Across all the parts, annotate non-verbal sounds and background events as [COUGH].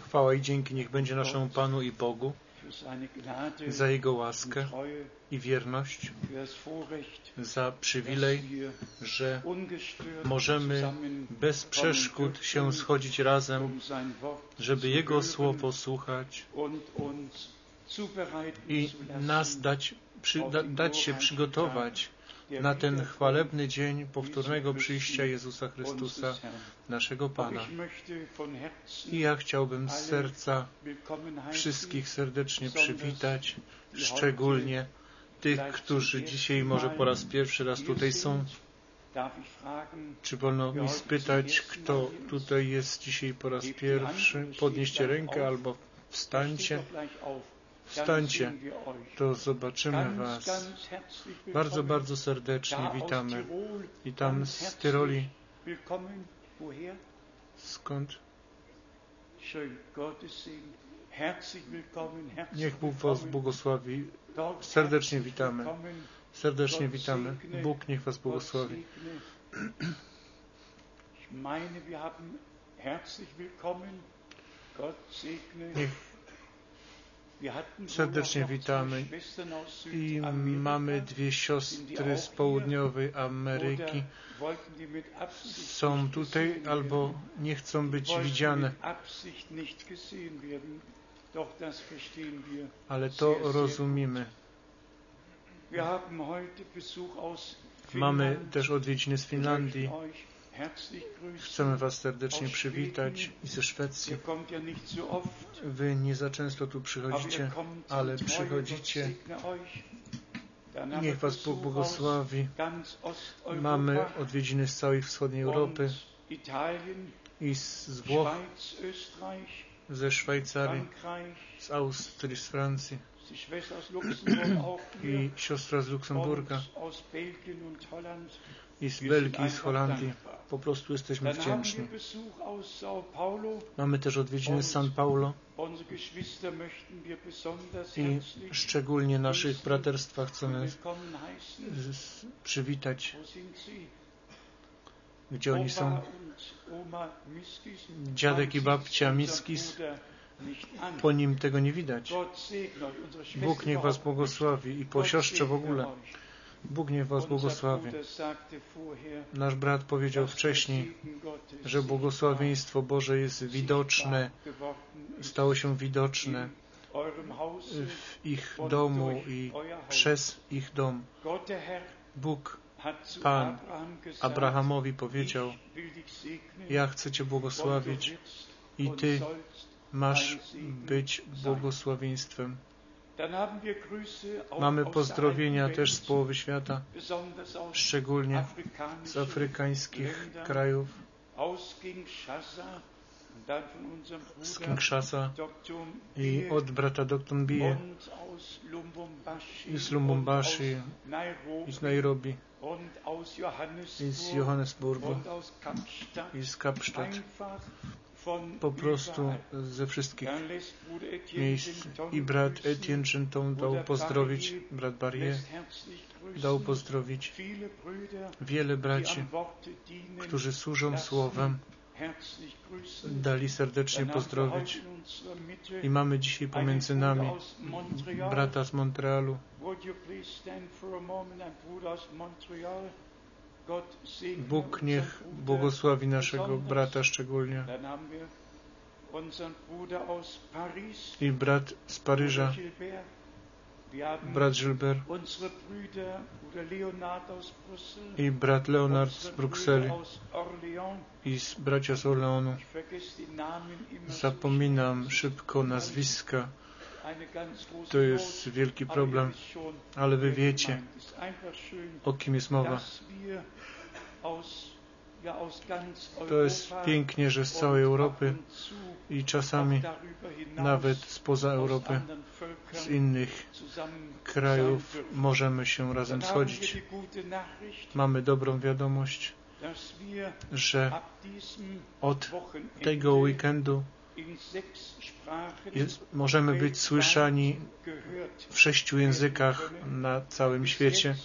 Chwała i dzięki niech będzie naszemu Panu i Bogu za Jego łaskę i wierność, za przywilej, że możemy bez przeszkód się schodzić razem, um żeby Jego słowo słuchać i nas dać, przy, da, dać się przygotować na ten chwalebny dzień powtórnego przyjścia Jezusa Chrystusa, naszego Pana. I ja chciałbym z serca wszystkich serdecznie przywitać, szczególnie tych, którzy dzisiaj może po raz pierwszy raz tutaj są. Czy wolno mi spytać, kto tutaj jest dzisiaj po raz pierwszy? Podnieście rękę albo wstańcie. Euch. to zobaczymy Was. Bardzo, bardzo serdecznie witamy. I tam z Tyroli, skąd? Niech Bóg Was błogosławi. Serdecznie witamy. Serdecznie witamy. Bóg niech Was błogosławi. segne. Serdecznie witamy. I mamy dwie siostry z południowej Ameryki. Są tutaj albo nie chcą być widziane, ale to rozumiemy. Mamy też odwiedziny z Finlandii. Chcemy Was serdecznie przywitać i ze Szwecji. Wy nie za często tu przychodzicie, ale przychodzicie. Niech Was Bóg błogosławi. Mamy odwiedziny z całej wschodniej Europy i z Włoch, ze Szwajcarii, z Austrii, z Francji [CLEARS THROAT] i siostra z Luksemburga. I z Belgii, z einfach Holandii. Po prostu jesteśmy wdzięczni. Mamy też odwiedziny z San Paulo. i szczególnie naszych braterstwa chcemy z- z- przywitać, gdzie oni są. Dziadek i babcia Miskis. Po nim tego nie widać. Bóg niech Was błogosławi i po siostrze w ogóle. Bóg niech Was błogosławi. Nasz brat powiedział wcześniej, że błogosławieństwo Boże jest widoczne, stało się widoczne w ich domu i przez ich dom. Bóg Pan Abrahamowi powiedział, ja chcę Cię błogosławić i Ty masz być błogosławieństwem. Mamy pozdrowienia też z połowy świata, szczególnie z afrykańskich krajów, z Kinshasa i od brata Dr. Bie i z Nairobi i z Nairobi i z Johannesburg Johannesburgu i z Kapsztad. Po prostu ze wszystkich miejsc. I brat Etienne Genton dał pozdrowić, brat Barrier dał pozdrowić wiele braci, którzy służą Słowem, dali serdecznie pozdrowić. I mamy dzisiaj pomiędzy nami brata z Montrealu. Bóg niech błogosławi naszego brata szczególnie. I brat z Paryża, brat Gilbert i brat Leonard z Brukseli i z bracia z Orleanu. Zapominam szybko nazwiska. To jest wielki problem, ale wy wiecie, o kim jest mowa. To jest pięknie, że z całej Europy i czasami nawet spoza Europy, z innych krajów możemy się razem schodzić. Mamy dobrą wiadomość, że od tego weekendu możemy być słyszani w sześciu językach na całym świecie.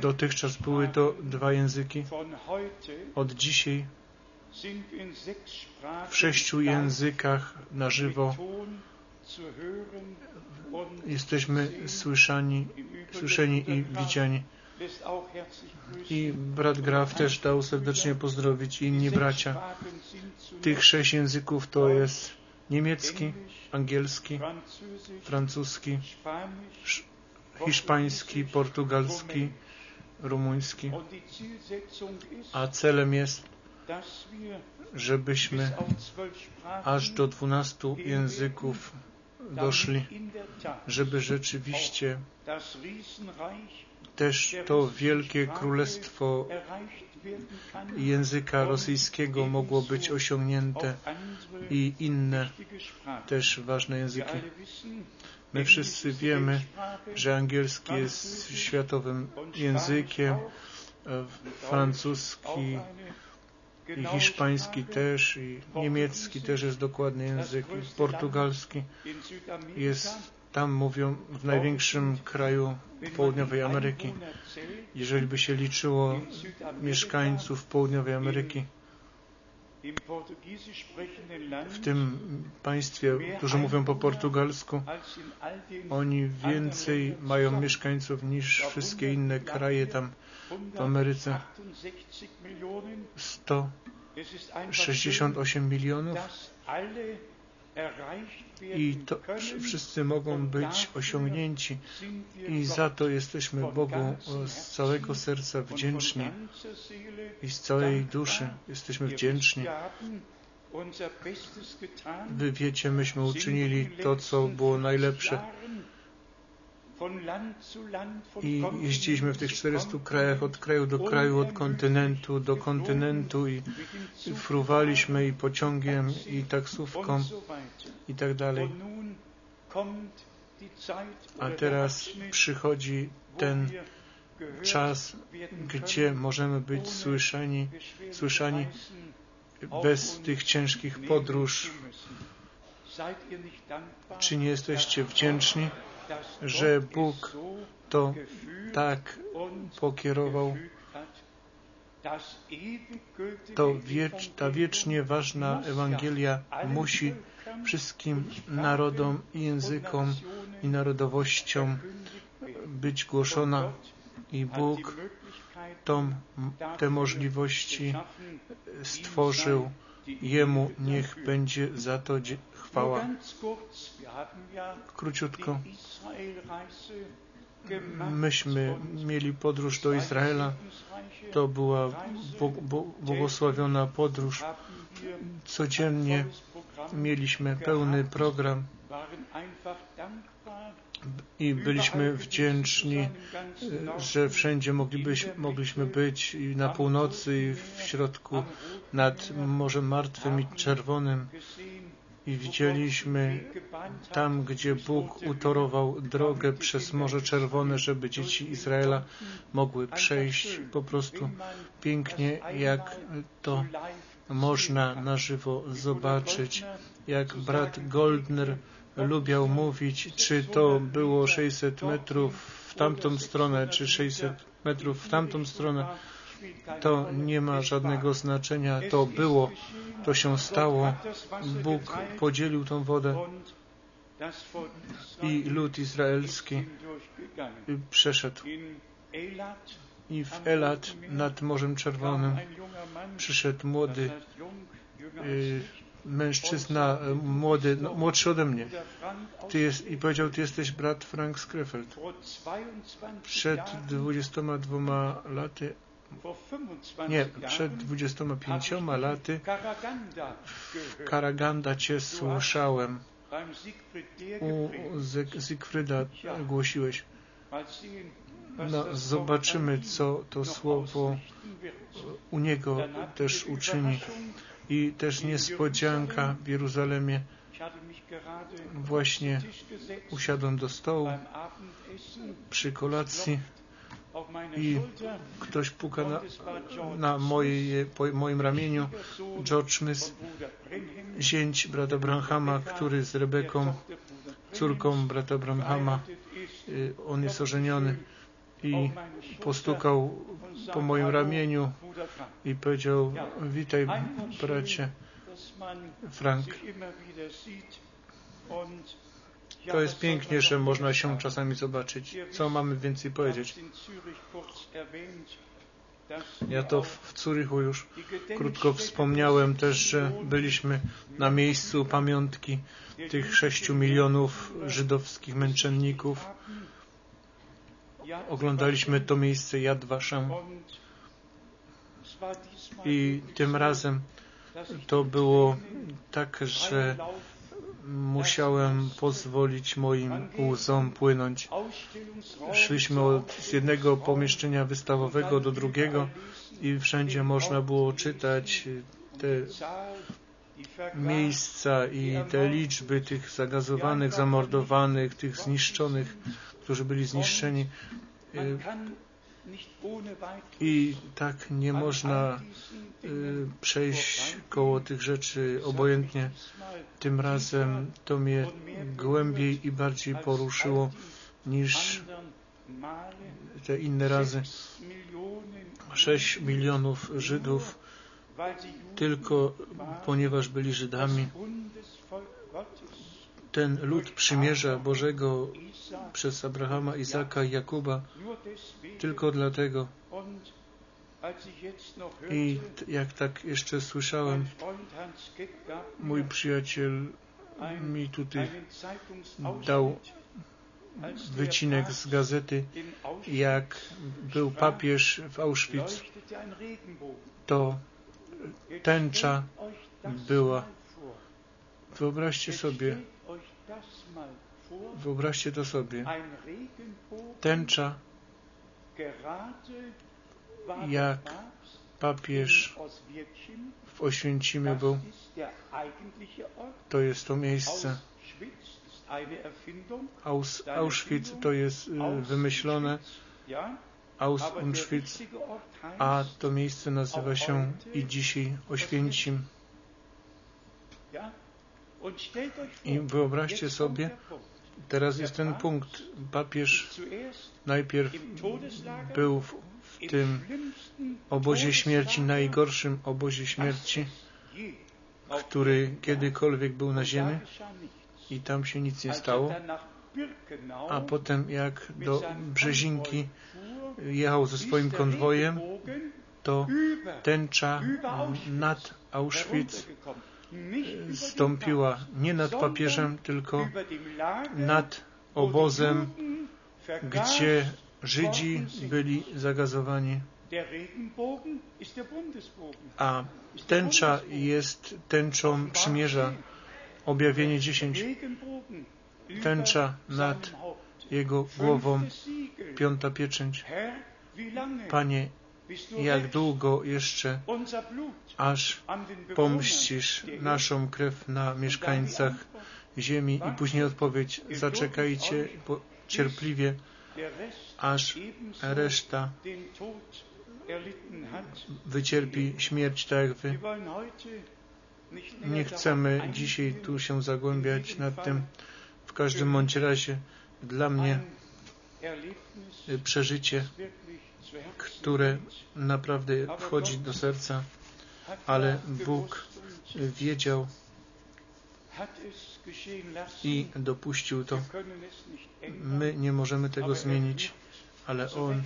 Dotychczas były to dwa języki. Od dzisiaj w sześciu językach na żywo. Jesteśmy słyszani, słyszeni i widziani. I brat Graf też dał serdecznie pozdrowić inni bracia. Tych sześć języków to jest niemiecki, angielski, francuski, hiszpański, portugalski, rumuński. A celem jest, żebyśmy aż do dwunastu języków doszli, żeby rzeczywiście też to wielkie królestwo języka rosyjskiego mogło być osiągnięte i inne też ważne języki. My wszyscy wiemy, że angielski jest światowym językiem, francuski i hiszpański też i niemiecki też jest dokładny język, portugalski jest, tam mówią w największym kraju południowej Ameryki. Jeżeli by się liczyło mieszkańców południowej Ameryki, w tym państwie, którzy mówią po portugalsku, oni więcej mają mieszkańców niż wszystkie inne kraje tam w Ameryce. 168 Millionen. Es ist einfach schön, 168 milionów i to wszyscy mogą być osiągnięci. i za to jesteśmy Bogu z całego serca wdzięczni. i z całej duszy jesteśmy wdzięczni. Wy wiecie, myśmy uczynili to, co było najlepsze i jeździliśmy w tych zu 400 Kontinent, krajach, od kraju do kraju, od kontynentu do kontynentu i fruwaliśmy i pociągiem i taksówką i tak dalej. A teraz przychodzi ten czas, gdzie możemy być słyszeni słyszani bez tych ciężkich podróż. Czy nie jesteście wdzięczni, że Bóg to tak pokierował? To wiecz, ta wiecznie ważna Ewangelia musi wszystkim narodom i językom i narodowościom być głoszona i Bóg tą, te możliwości stworzył. Jemu niech będzie za to chwała. Króciutko, myśmy mieli podróż do Izraela. To była błogosławiona podróż. Codziennie mieliśmy pełny program i byliśmy wdzięczni, że wszędzie moglibyśmy, mogliśmy być i na północy i w środku nad Morzem Martwym i Czerwonym. I widzieliśmy tam, gdzie Bóg utorował drogę przez Morze Czerwone, żeby dzieci Izraela mogły przejść po prostu pięknie, jak to można na żywo zobaczyć, jak brat Goldner lubiał mówić, czy to było 600 metrów w tamtą stronę, czy 600 metrów w tamtą stronę, to nie ma żadnego znaczenia. To było, to się stało. Bóg podzielił tą wodę i lud izraelski przeszedł. I w Elat nad Morzem Czerwonym przyszedł młody y, mężczyzna, y, młody, no, młodszy ode mnie. Ty jest, I powiedział, ty jesteś brat Frank Skrefeld. Przed 22 laty, nie, przed 25 laty w Karaganda cię słyszałem. U Zyg- Zygfryda głosiłeś. No, zobaczymy, co to słowo u niego też uczyni. I też niespodzianka w Jeruzalemie. Właśnie usiadłem do stołu przy kolacji i ktoś puka na, na moim ramieniu. George Smith, zięć brata Branhama, który z Rebeką, córką brata Branhama, y, on jest ożeniony i postukał po moim ramieniu i powiedział, witaj bracie Frank. To jest pięknie, że można się czasami zobaczyć. Co mamy więcej powiedzieć? Ja to w Curychu już krótko wspomniałem też, że byliśmy na miejscu pamiątki tych sześciu milionów żydowskich męczenników. Oglądaliśmy to miejsce Yad Vashem i tym razem to było tak, że musiałem pozwolić moim łzom płynąć. Szliśmy od, z jednego pomieszczenia wystawowego do drugiego i wszędzie można było czytać te miejsca i te liczby tych zagazowanych, zamordowanych, tych zniszczonych, którzy byli zniszczeni. I tak nie można y, przejść koło tych rzeczy obojętnie. Tym razem to mnie głębiej i bardziej poruszyło niż te inne razy. Sześć milionów Żydów tylko ponieważ byli Żydami. Ten lud przymierza Bożego przez Abrahama, Izaka i Jakuba tylko dlatego. I jak tak jeszcze słyszałem, mój przyjaciel mi tutaj dał wycinek z gazety, jak był papież w Auschwitz, to tęcza była. Wyobraźcie sobie, wyobraźcie to sobie, tęcza, jak papież w Oświęcimie był. To jest to miejsce. Aus, Auschwitz to jest y, wymyślone. Auschwitz, a to miejsce nazywa się i dzisiaj Oświęcim. I wyobraźcie sobie, teraz jest ten punkt. Papież najpierw był w, w tym obozie śmierci, najgorszym obozie śmierci, który kiedykolwiek był na ziemi i tam się nic nie stało. A potem jak do Brzezinki jechał ze swoim konwojem, to tęcza nad Auschwitz stąpiła nie nad papieżem, tylko nad obozem, gdzie Żydzi byli zagazowani. A tęcza jest tęczą przymierza. Objawienie 10. Tęcza nad jego głową. Piąta pieczęć. Panie, jak długo jeszcze, aż pomścisz naszą krew na mieszkańcach ziemi i później odpowiedź, zaczekajcie cierpliwie, aż reszta wycierpi śmierć tak jak wy. Nie chcemy dzisiaj tu się zagłębiać nad tym. W każdym bądź razie dla mnie przeżycie, które naprawdę wchodzi do serca, ale Bóg wiedział i dopuścił to. My nie możemy tego zmienić, ale On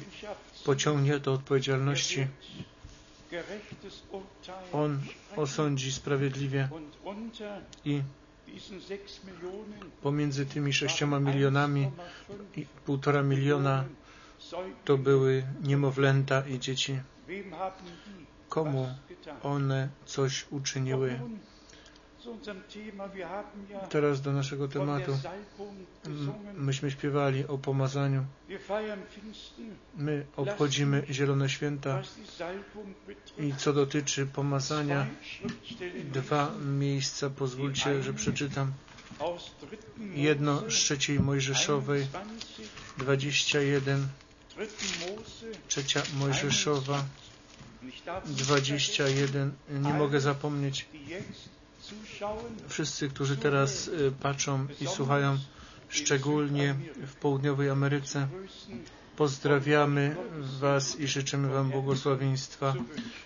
pociągnie do odpowiedzialności. On osądzi sprawiedliwie i pomiędzy tymi sześcioma milionami i półtora miliona to były niemowlęta i dzieci. Komu one coś uczyniły? Teraz do naszego tematu. Myśmy śpiewali o pomazaniu. My obchodzimy Zielone Święta i co dotyczy pomazania, dwa miejsca pozwólcie, że przeczytam. Jedno z trzeciej Mojżeszowej, 21, trzecia Mojżeszowa, 21. Nie mogę zapomnieć. Wszyscy, którzy teraz y, patrzą i słuchają, szczególnie w południowej Ameryce, Pozdrawiamy Was i życzymy Wam błogosławieństwa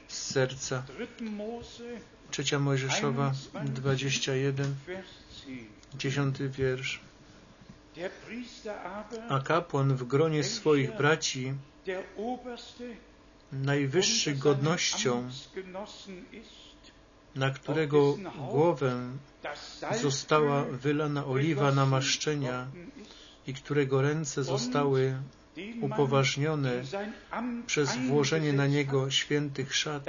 z serca. Trzecia Mojżeszowa 21, dziesiąty wiersz. A kapłan w gronie swoich braci, najwyższy godnością, na którego głowę została wylana oliwa namaszczenia i którego ręce zostały upoważnione przez włożenie na niego świętych szat,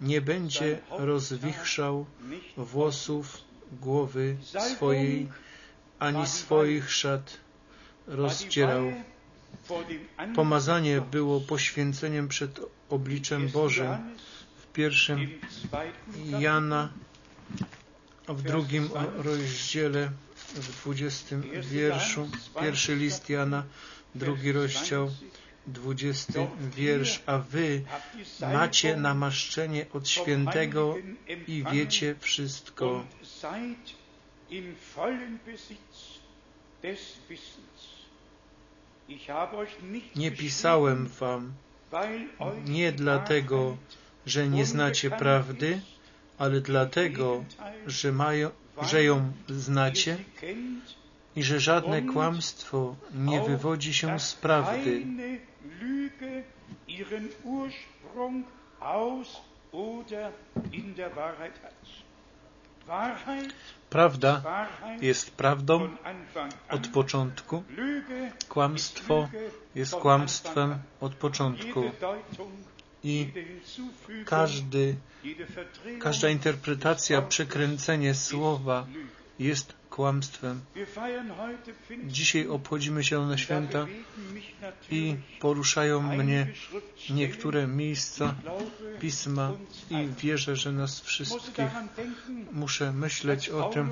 nie będzie rozwichrzał włosów głowy swojej, ani swoich szat rozdzierał. Pomazanie było poświęceniem przed obliczem Bożym. W pierwszym Jana, w drugim rozdziale, w dwudziestym wierszu, pierwszy list Jana, drugi rozdział, dwudziesty wiersz, a wy macie namaszczenie od świętego i wiecie wszystko. Nie pisałem wam nie dlatego, że nie znacie prawdy, ale dlatego, że, mają, że ją znacie i że żadne kłamstwo nie wywodzi się z prawdy. Prawda jest prawdą od początku, kłamstwo jest kłamstwem od początku. I każdy, każda interpretacja, przekręcenie słowa jest kłamstwem. Dzisiaj obchodzimy Zielone Święta i poruszają mnie niektóre miejsca Pisma i wierzę, że nas wszystkich muszę myśleć o tym,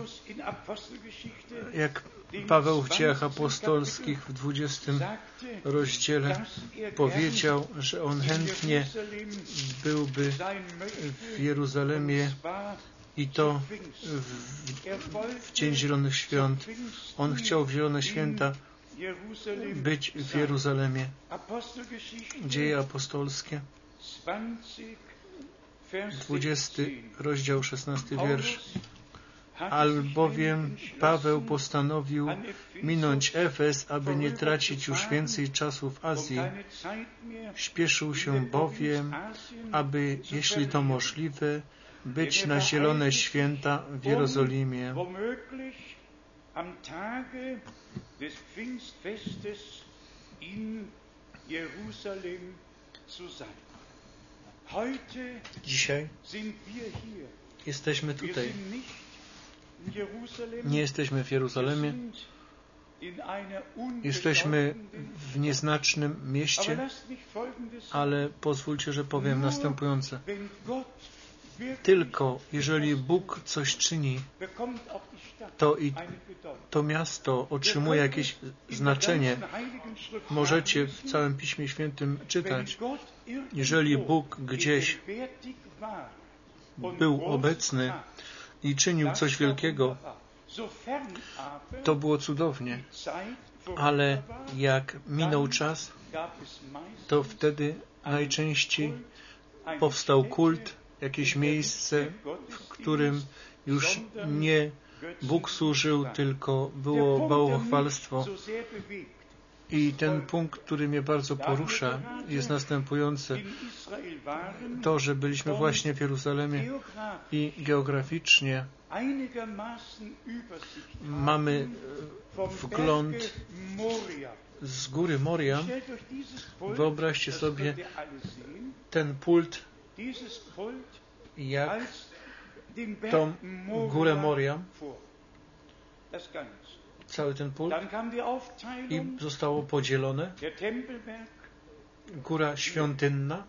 jak Paweł w dziejach apostolskich w 20 rozdziale powiedział, że on chętnie byłby w Jeruzalemie i to w, w Dzień Zielonych Świąt. On chciał w Zielone Święta być w Jeruzalemie. Dzieje apostolskie, 20 rozdział, 16 wiersz. Albowiem Paweł postanowił minąć Efes, aby nie tracić już więcej czasu w Azji. Śpieszył się bowiem, aby, jeśli to możliwe, być na zielone święta w Jerozolimie. Dzisiaj jesteśmy tutaj. Nie jesteśmy w Jeruzalemie. Jesteśmy w nieznacznym mieście, ale pozwólcie, że powiem następujące. Tylko jeżeli Bóg coś czyni, to i to miasto otrzymuje jakieś znaczenie. Możecie w całym Piśmie Świętym czytać, jeżeli Bóg gdzieś był obecny i czynił coś wielkiego, to było cudownie. Ale jak minął czas, to wtedy najczęściej powstał kult, jakieś miejsce, w którym już nie Bóg służył, tylko było bałwochwalstwo. I ten punkt, który mnie bardzo porusza, jest następujący. To, że byliśmy właśnie w Jeruzalemie i geograficznie mamy wgląd z góry Moria. Wyobraźcie sobie ten pult, jak tą górę Moria, cały ten pult? I zostało podzielone. Góra świątynna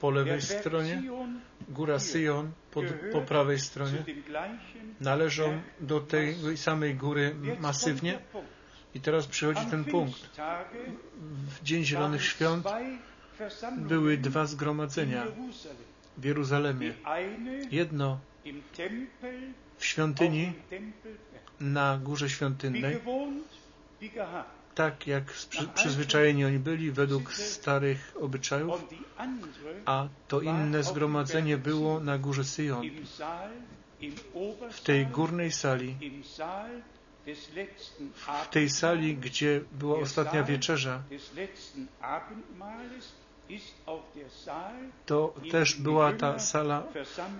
po lewej stronie, góra Syjon po, po prawej stronie. należą do tej samej góry masywnie. I teraz przychodzi ten punkt. W Dzień Zielonych Świąt były dwa zgromadzenia w Jeruzalemie. Jedno w świątyni na Górze Świątynnej, tak jak przy, przyzwyczajeni oni byli według starych obyczajów, a to inne zgromadzenie było na Górze Syjon, w tej górnej sali, w tej sali, gdzie była ostatnia wieczerza, to też była ta sala,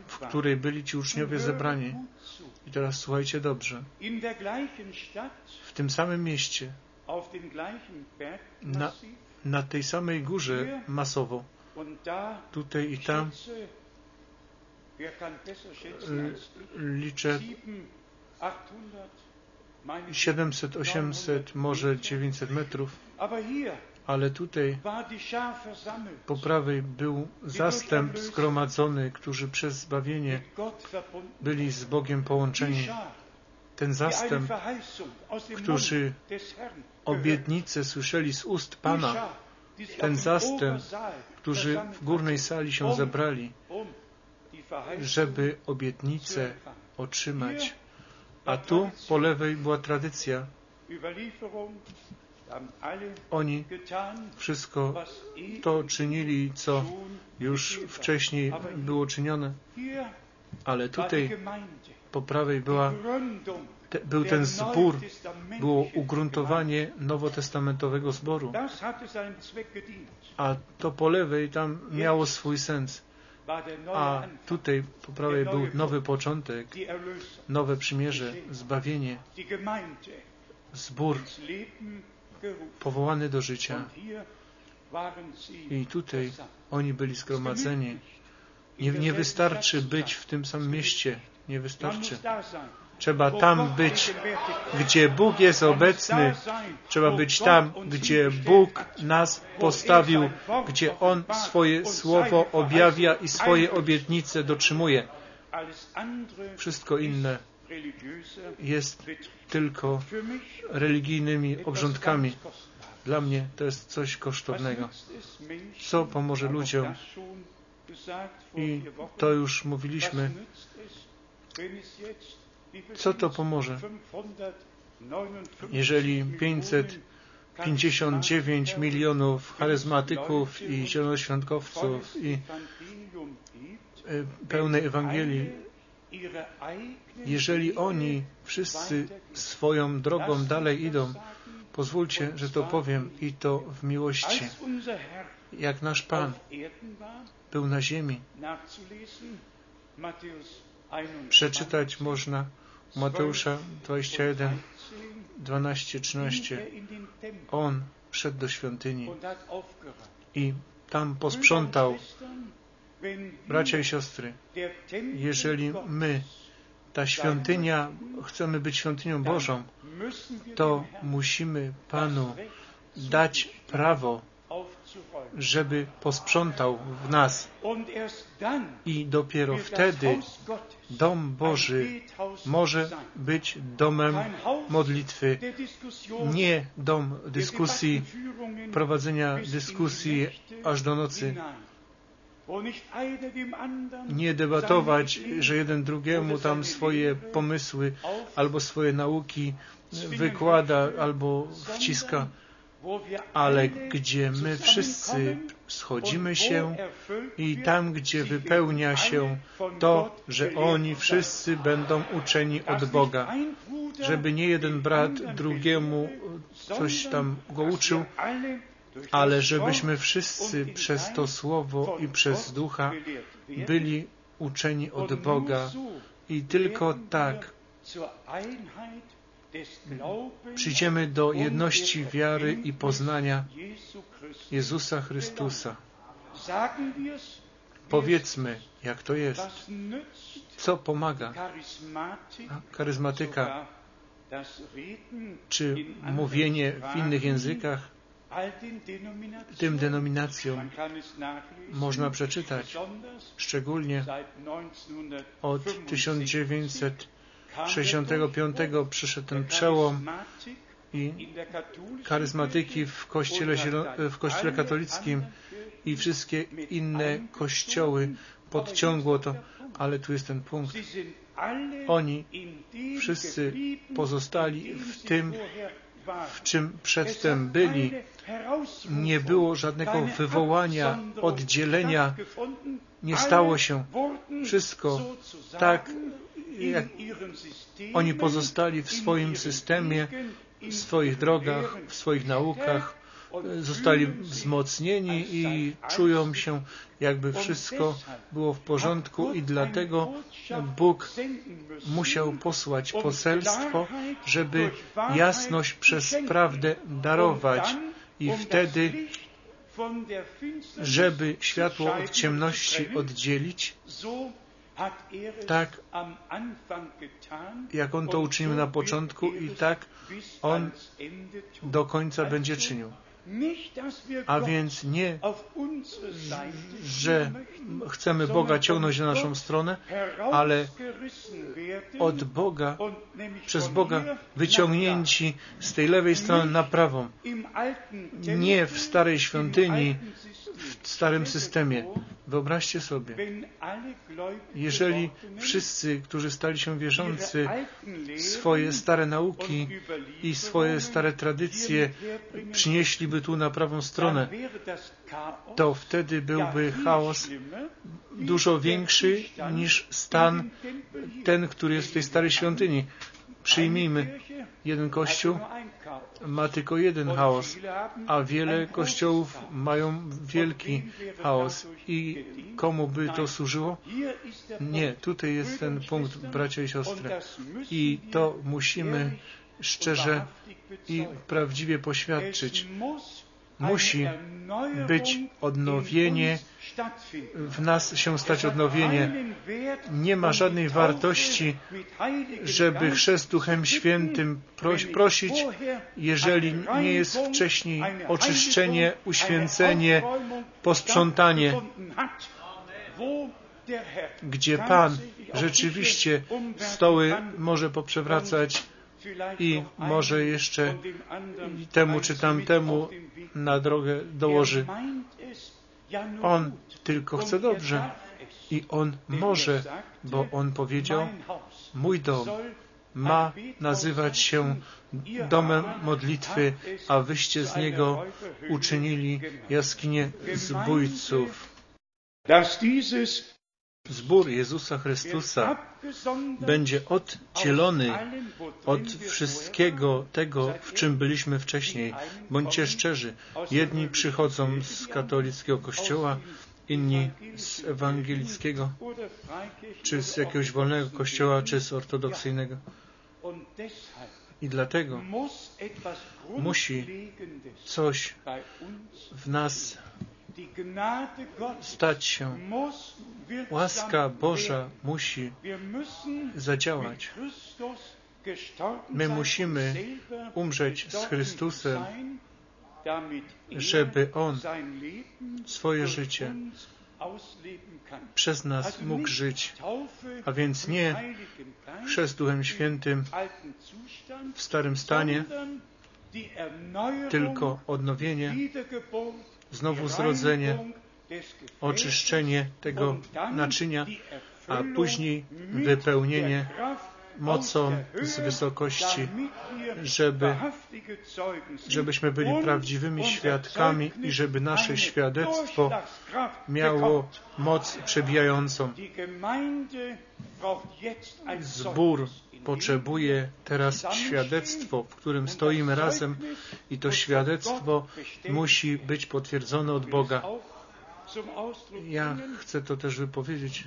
w której byli ci uczniowie zebrani. I teraz słuchajcie dobrze. W tym samym mieście, Na- na tej samej górze masowo, tutaj i tam, y, liczę 700, 800, meine 700, 800, może 900 metrów, ale tutaj po prawej był zastęp zgromadzony, którzy przez zbawienie byli z Bogiem połączeni. Ten zastęp, którzy obietnicę słyszeli z ust Pana, ten zastęp, którzy w górnej sali się zebrali, żeby obietnicę otrzymać. A tu po lewej była tradycja. Oni wszystko to czynili, co już wcześniej było czynione, ale tutaj po prawej była, te, był ten zbór, było ugruntowanie nowotestamentowego zboru. A to po lewej tam miało swój sens. A tutaj po prawej był nowy początek, nowe przymierze, zbawienie, zbór. Powołany do życia. I tutaj oni byli zgromadzeni. Nie, nie wystarczy być w tym samym mieście. Nie wystarczy. Trzeba tam być, gdzie Bóg jest obecny. Trzeba być tam, gdzie Bóg nas postawił, gdzie On swoje słowo objawia i swoje obietnice dotrzymuje. Wszystko inne jest tylko religijnymi obrządkami. Dla mnie to jest coś kosztownego. Co pomoże ludziom? I to już mówiliśmy. Co to pomoże? 559 Jeżeli Millionen 559 milionów charyzmatyków i zielonoświątkowców i e, pełnej Ewangelii, jeżeli oni wszyscy swoją drogą dalej idą, pozwólcie, że to powiem i to w miłości, jak nasz Pan był na ziemi. nachzulesen, Matthäus 21, Przeczytać można Mateusza 21, 12, ging 13. er in den Tempel On wszedł do świątyni i tam posprzątał. Bracia i siostry, jeżeli my, ta świątynia, chcemy być świątynią Bożą, to musimy Panu dać prawo, żeby posprzątał w nas i dopiero wtedy dom Boży może być domem modlitwy, nie dom dyskusji, prowadzenia dyskusji aż do nocy. Nie debatować, że jeden drugiemu tam swoje pomysły albo swoje nauki wykłada albo wciska, ale gdzie my wszyscy schodzimy się i tam, gdzie wypełnia się to, że oni wszyscy będą uczeni od Boga, żeby nie jeden den brat drugiemu coś tam go uczył, ale żebyśmy wszyscy przez to Słowo i przez Ducha byli uczeni od Boga i tylko tak przyjdziemy do jedności wiary i poznania. Jezusa Chrystusa. Powiedzmy, jak to jest, co pomaga charyzmatyka, czy mówienie w innych językach. Tym denominacjom. Można przeczytać, szczególnie od 1965 1965 przyszedł ten przełom i charyzmatyki w kościele, w kościele katolickim i wszystkie inne kościoły podciągło to, ale tu jest ten punkt. Oni wszyscy pozostali w tym, czym przedtem byli. Nie było żadnego wywołania, oddzielenia. Nie stało się. Wszystko tak, jak oni pozostali w swoim systemie, w swoich drogach, w swoich naukach, zostali wzmocnieni i czują się, jakby wszystko było w porządku i dlatego Bóg musiał posłać poselstwo, żeby jasność przez prawdę darować i wtedy, żeby światło od ciemności oddzielić, tak jak On to uczynił na początku i tak On do końca będzie czynił. A więc nie, że chcemy Boga ciągnąć na naszą stronę, ale od Boga, przez Boga wyciągnięci z tej lewej strony na prawą. Nie w starej świątyni, w starym systemie. Wyobraźcie sobie, jeżeli wszyscy, którzy stali się wierzący, swoje stare nauki i swoje stare tradycje przynieśliby tu na prawą stronę, to wtedy byłby chaos dużo większy niż stan ten, który jest w tej starej świątyni. Przyjmijmy, jeden kościół ma tylko jeden chaos, a wiele kościołów mają wielki chaos. I komu by to służyło? Nie, tutaj jest ten punkt, bracia i siostry. I to musimy szczerze i prawdziwie poświadczyć. Musi być odnowienie, w nas się stać odnowienie. Nie ma żadnej wartości, żeby chrzest Duchem Świętym prosić, jeżeli nie jest wcześniej oczyszczenie, uświęcenie, posprzątanie, gdzie Pan rzeczywiście stoły może poprzewracać i może jeszcze temu czy tamtemu na drogę dołoży. On tylko chce dobrze i On może, bo On powiedział, mój dom ma nazywać się domem modlitwy, a wyście z niego uczynili jaskinię zbójców. Zbór Jezusa Chrystusa będzie oddzielony od wszystkiego tego, w czym byliśmy wcześniej. Bądźcie szczerzy. Jedni przychodzą z katolickiego kościoła, inni z ewangelickiego, czy z jakiegoś wolnego kościoła, czy z ortodoksyjnego. I dlatego musi coś w nas stać się. Łaska Boża musi zadziałać. My musimy umrzeć z Chrystusem, żeby On swoje życie przez nas mógł żyć, a więc nie chrzest Duchem Świętym w starym stanie, tylko odnowienie, znowu zrodzenie, oczyszczenie tego naczynia, a później wypełnienie mocą z wysokości, żeby, żebyśmy byli prawdziwymi świadkami i żeby nasze świadectwo miało moc przebijającą. Zbór potrzebuje teraz świadectwo, w którym stoimy razem i to świadectwo musi być potwierdzone od Boga. Ja chcę to też wypowiedzieć.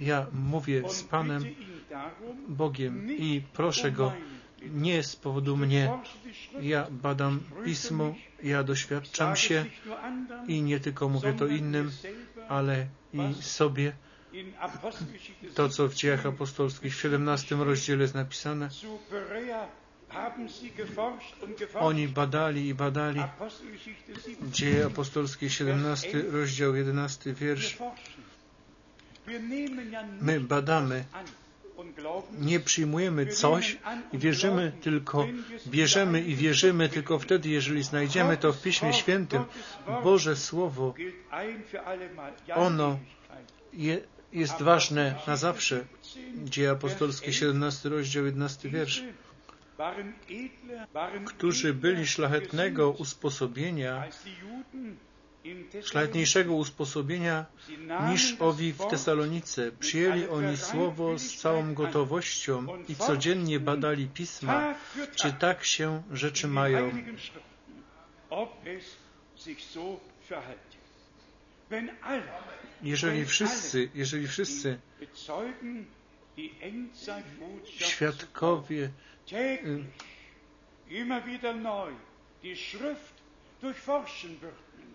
Ja mówię z Panem Bogiem i proszę Go nie z powodu mnie. Ja badam Pismo, ja doświadczam się i nie tylko mówię to innym, ale i sobie. To, co w dziejach apostolskich w 17 rozdziale jest napisane, oni badali i badali. Dzieje apostolskie, 17 rozdział, 11 wiersz. My badamy, nie przyjmujemy coś i wierzymy tylko, bierzemy i wierzymy tylko wtedy, jeżeli znajdziemy to w Piśmie Świętym. Boże Słowo, ono je, jest ważne na zawsze. Dzieje apostolskie, 17 rozdział, 11 wiersz. Którzy byli szlachetnego usposobienia, szlachetniejszego usposobienia niż owi w Tesalonice. Przyjęli oni słowo z całą gotowością i codziennie badali pisma, czy tak się rzeczy mają. Jeżeli wszyscy, jeżeli wszyscy świadkowie y,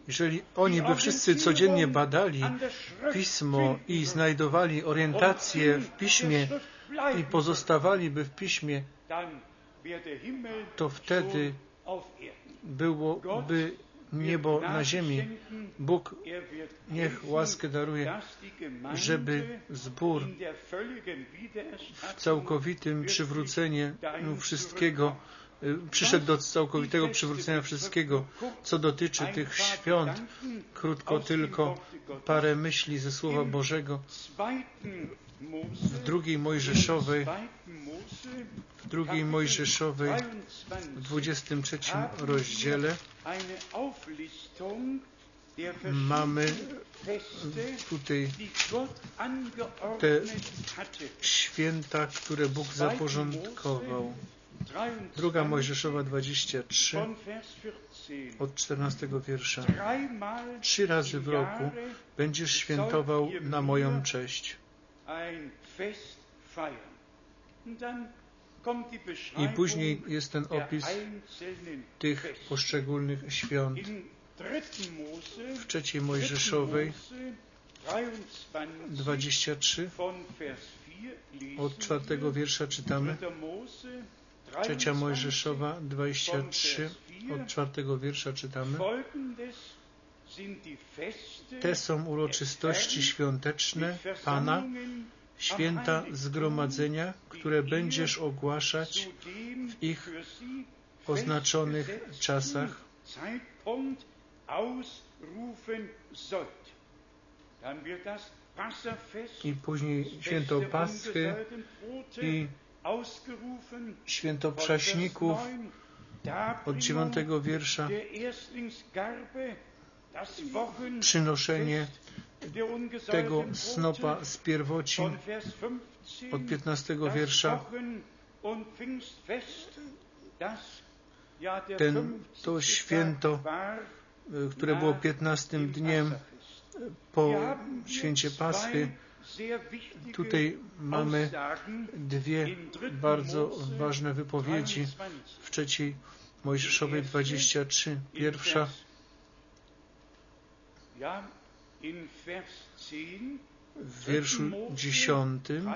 jeżeli oni by wszyscy codziennie badali pismo i znajdowali orientację w piśmie i pozostawaliby w piśmie, to wtedy byłoby niebo na ziemi. Bóg niech łaskę daruje, żeby zbór w całkowitym przywróceniu wszystkiego przyszedł do całkowitego przywrócenia wszystkiego, co dotyczy tych świąt. Krótko tylko parę myśli ze Słowa Bożego. W drugiej Mojżeszowej, w drugiej Mojżeszowej, w 23 rozdziale mamy tutaj te święta, które Bóg zaporządkował. Druga Mojżeszowa 23 od 14 wiersza. Trzy razy w roku będziesz świętował na moją cześć. I później jest ten opis tych poszczególnych świąt. W trzeciej Mojżeszowej 23 od czwartego wiersza czytamy. Trzecia Mojżeszowa 23 od czwartego wiersza czytamy. Te są uroczystości świąteczne Pana, święta zgromadzenia, które będziesz ogłaszać w ich oznaczonych czasach. I później święto Paschy i święto Prześników od dziewiątego wiersza przynoszenie tego snopa z pierwocin od 15 wiersza. Ten, to święto, y, które było 15 dniem po święcie Paschy, Tutaj mamy dwie bardzo ważne wypowiedzi w trzeciej Mojżeszowej 23. Pierwsza w wierszu dziesiątym,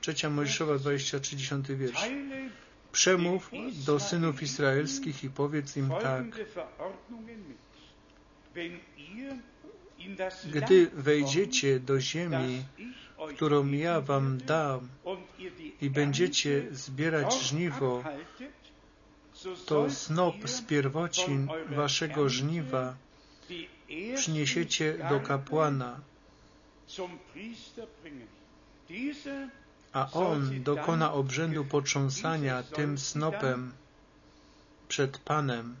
trzecia Mojżeszowa 23, dziesiąty wiersz. Przemów do synów izraelskich i powiedz im tak. Gdy wejdziecie do ziemi, którą ja wam dam i będziecie zbierać żniwo, to snop z pierwocin waszego żniwa przyniesiecie do kapłana, a on dokona obrzędu potrząsania tym snopem przed Panem.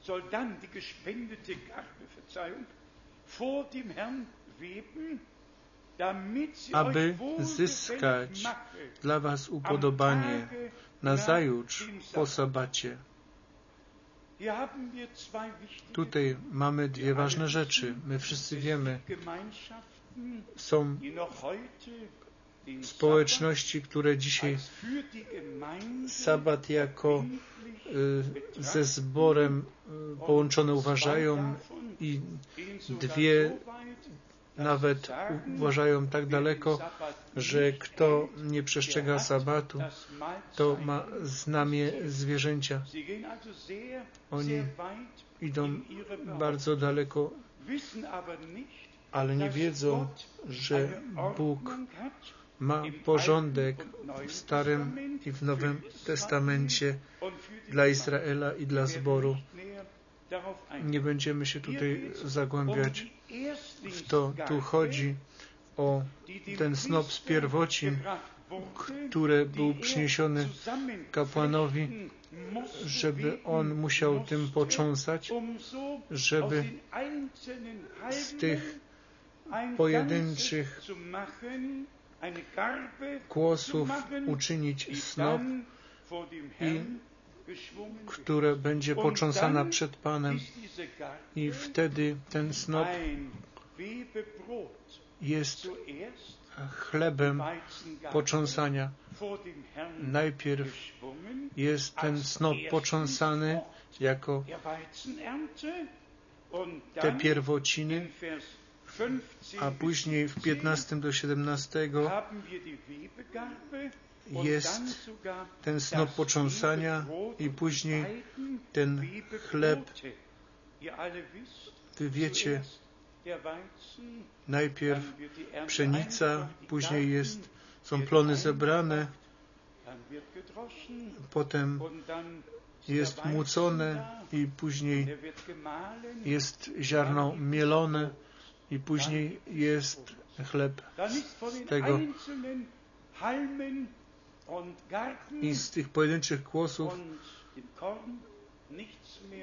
Soll dann, die gespendete Verzeihung, vor dem Herrn weben, aby zyskać dla Was upodobanie nazajutrz po sabacie. Tutaj mamy dwie ważne rzeczy. My wszyscy wiemy, są społeczności, które dzisiaj sabat jako y, ze zborem y, połączone uważają i dwie nawet uważają tak daleko, że kto nie przestrzega sabatu, to ma znamie zwierzęcia. Oni idą bardzo daleko, ale nie wiedzą, że Bóg ma porządek w Starym i w Nowym Testamencie dla Izraela i dla zboru. Nie będziemy się tutaj zagłębiać w to. Tu chodzi o ten snop z pierwocin, który był przyniesiony kapłanowi, żeby on musiał tym począsać, żeby z tych pojedynczych kłosów uczynić snop, i które będzie począsana przed Panem i wtedy ten snop jest chlebem począsania. Najpierw jest ten snop począsany jako te pierwociny, a później w 15 do 17 jest ten snop począsania i później ten chleb. Wy wiecie, najpierw pszenica, później jest, są plony zebrane, potem jest mucone i później jest ziarno mielone i później jest chleb z tego i z tych pojedynczych kłosów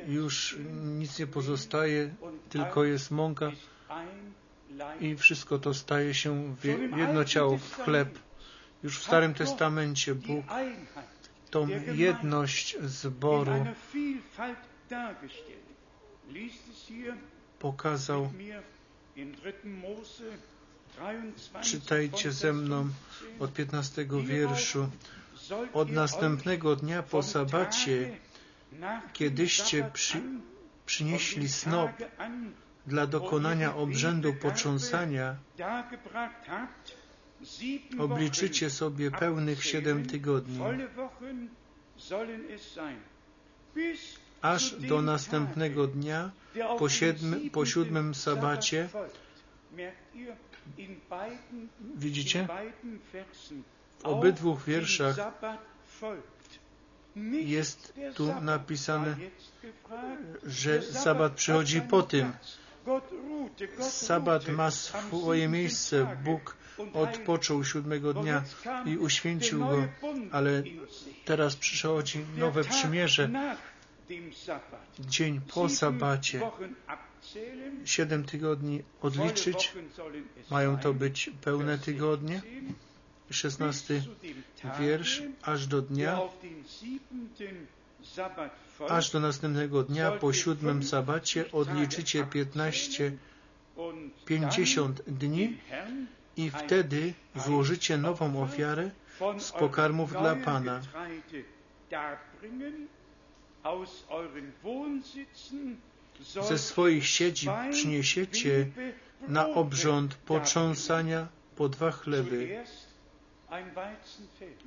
już nic nie pozostaje, tylko jest mąka i wszystko to staje się w jedno ciało, w chleb. Już w Starym Testamencie Bóg tą jedność zboru pokazał. Czytajcie ze mną od 15 wierszu. Od następnego dnia po sabacie, kiedyście przy, przynieśli snop dla dokonania obrzędu począsania, obliczycie sobie pełnych siedem tygodni, aż do następnego dnia po, siedm, po siódmym sabacie. Widzicie? W obydwu wierszach jest tu napisane, że sabat przychodzi po tym. Sabat ma swoje miejsce. Bóg odpoczął siódmego dnia i uświęcił go, ale teraz przychodzi nowe przymierze. Dzień po sabacie. Siedem tygodni odliczyć. Mają to być pełne tygodnie. 16 wiersz, aż do dnia, aż do następnego dnia po siódmym sabacie odliczycie 15, 50 dni i wtedy złożycie nową ofiarę z pokarmów dla Pana. Ze swoich siedzib przyniesiecie na obrząd potrząsania po dwa chleby.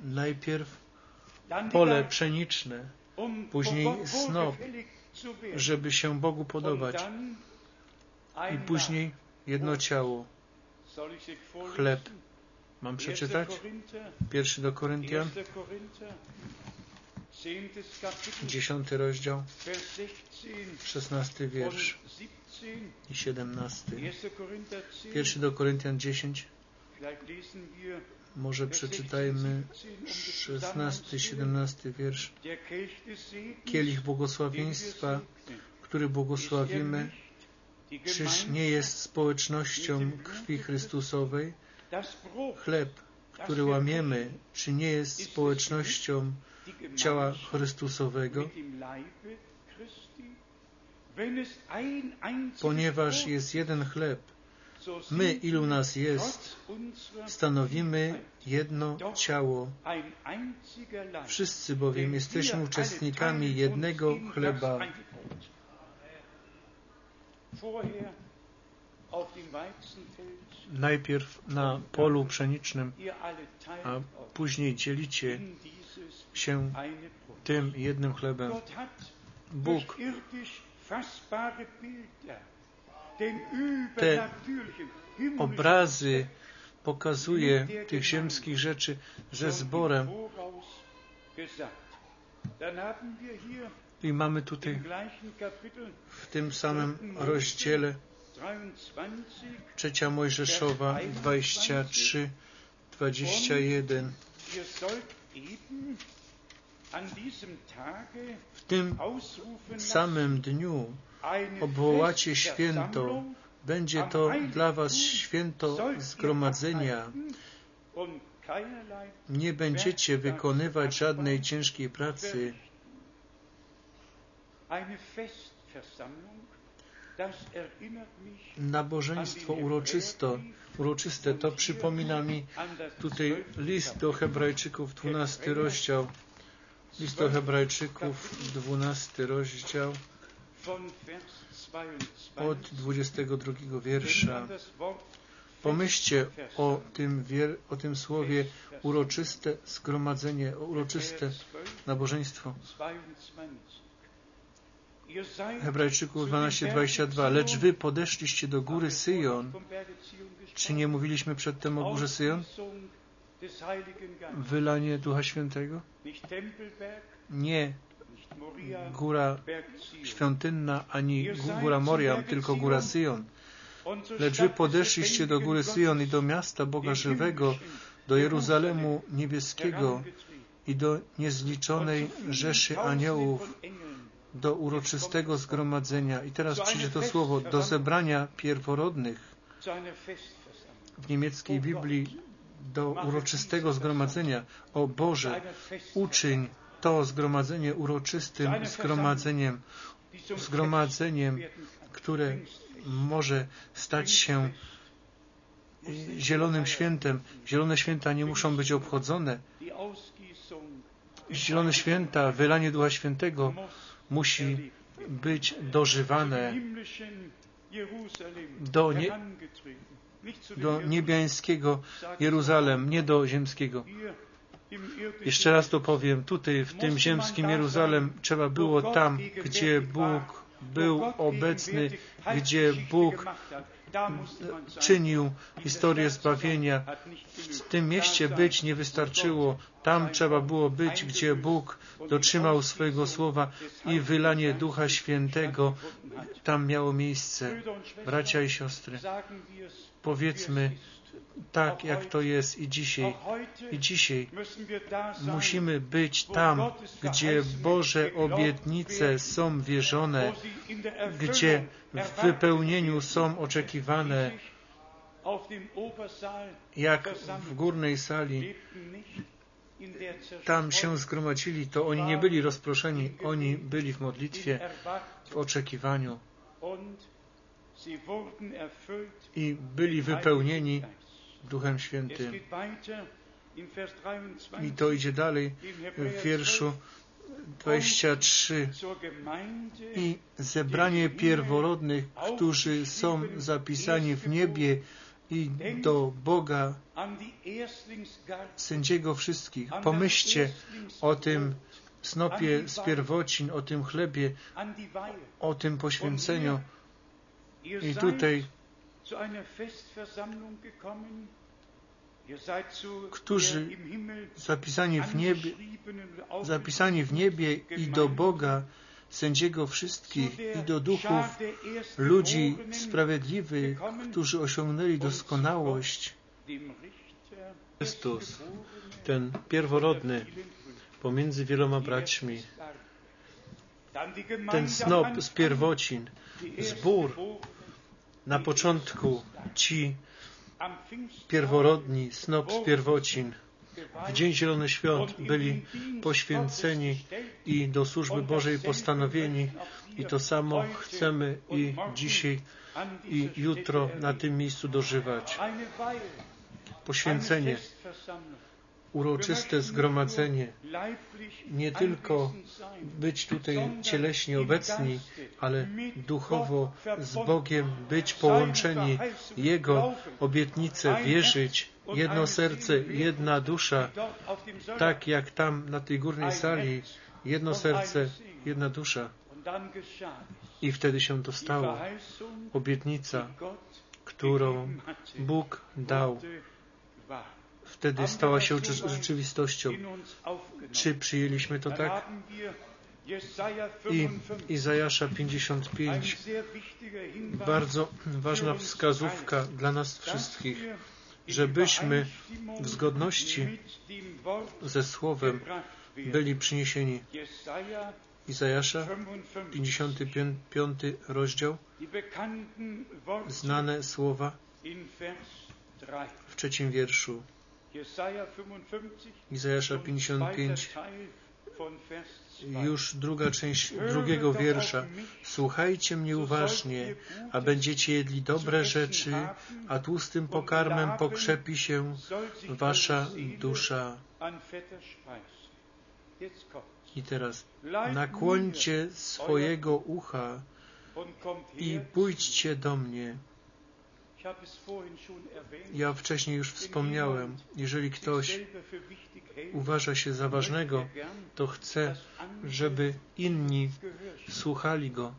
Najpierw pole pszeniczne, później snop, żeby się Bogu podobać. i później jedno ciało, chleb. Mam przeczytać? Pierwszy do Koryntian, dziesiąty rozdział, szesnasty wiersz i siedemnasty. Pierwszy do Koryntian dziesięć. Może przeczytajmy 16-17 wiersz. Kielich błogosławieństwa, który błogosławimy, czyż nie jest społecznością krwi Chrystusowej? Chleb, który łamiemy, czy nie jest społecznością ciała Chrystusowego? Ponieważ jest jeden chleb, my, ilu nas jest, stanowimy jedno ciało. Wszyscy bowiem jesteśmy uczestnikami jednego chleba. Najpierw na polu pszenicznym, a później dzielicie się tym jednym chlebem. Bóg te obrazy pokazuje tych ziemskich rzeczy ze zborem. I mamy tutaj w tym samym rozdziale 23 trzecia Mojżeszowa 23, 21. Ihr sollt eben an diesem Tage W tym samym dniu obwołacie święto. Będzie to dla was święto zgromadzenia. Nie będziecie wykonywać żadnej ciężkiej pracy. Nabożeństwo uroczysto, uroczyste to przypomina mi tutaj list do Hebrajczyków, 12 rozdział. List do Hebrajczyków, 12 rozdział, von Vers 22 od 22 Denkt wiersza. Pomyślcie o tym, wier, o tym słowie uroczyste zgromadzenie, uroczyste Vers 12, nabożeństwo. 22. Ihr seid Hebrajczyków zu dem 12:22. Berge Lecz wy podeszliście do góry Syjon. Czy nie mówiliśmy przedtem o górze Syjon? Wylanie Ducha Świętego? Nie góra świątynna, ani gó- góra Moriam, tylko góra Syjon. Lecz wy podeszliście do góry Syjon i do miasta Boga żywego, do Jeruzalemu niebieskiego i do niezliczonej rzeszy aniołów, do uroczystego zgromadzenia. I teraz przyjdzie to słowo, do zebrania pierworodnych. W niemieckiej Biblii do uroczystego zgromadzenia. O Boże, uczyń to zgromadzenie uroczystym zgromadzeniem, zgromadzeniem, które może stać się zielonym świętem. Zielone święta nie muszą być obchodzone. Zielone święta, wylanie Ducha Świętego musi być dożywane do, nie, do niebiańskiego Jeruzalem, nie do ziemskiego. Jeszcze raz to powiem, tutaj w tym ziemskim Jeruzalem trzeba było tam, gdzie Bóg był obecny, gdzie Bóg czynił historię zbawienia. W tym mieście być nie wystarczyło. Tam trzeba było być, gdzie Bóg dotrzymał swojego słowa i wylanie Ducha Świętego tam miało miejsce. Bracia i siostry, powiedzmy tak, jak to jest i dzisiaj. I dzisiaj musimy być tam, gdzie Boże obietnice są wierzone, gdzie w wypełnieniu są oczekiwane, jak w górnej sali. Tam się zgromadzili, to oni nie byli rozproszeni, oni byli w modlitwie, w oczekiwaniu i byli wypełnieni Duchem Świętym. I to idzie dalej w wierszu 23. I zebranie pierworodnych, którzy są zapisani w niebie i do Boga, sędziego wszystkich. Pomyślcie o tym snopie z pierwocin, o tym chlebie, o tym poświęceniu. I tutaj którzy zapisani w niebie, zapisani w niebie i do Boga, sędziego wszystkich i do duchów ludzi sprawiedliwych, którzy osiągnęli doskonałość. Chrystus, ten pierworodny pomiędzy wieloma braćmi, ten snop z pierwocin, zbór na początku ci pierworodni, snop z pierwocin, w Dzień Zielony Świąt byli poświęceni i do służby Bożej postanowieni. I to samo chcemy i dzisiaj i jutro na tym miejscu dożywać. Poświęcenie, uroczyste zgromadzenie, nie tylko być tutaj cieleśnie obecni, ale duchowo z Bogiem być połączeni, Jego obietnice wierzyć, jedno serce, jedna dusza, tak jak tam na tej górnej sali, jedno serce, jedna dusza. I wtedy się to stało. Obietnica, którą Bóg dał, wtedy stała się rzeczywistością. Czy przyjęliśmy to tak? I Izajasza 55, bardzo ważna wskazówka dla nas wszystkich, żebyśmy w zgodności ze Słowem byli przyniesieni. Izajasza, 55 rozdział, znane słowa w trzecim wierszu. Izajasza 55, już druga część drugiego wiersza. Słuchajcie mnie uważnie, a będziecie jedli dobre rzeczy, a tłustym pokarmem pokrzepi się wasza dusza. I teraz nakłońcie swojego ucha i pójdźcie do mnie. Ja wcześniej już wspomniałem, jeżeli ktoś uważa się za ważnego, to chce, żeby inni słuchali go,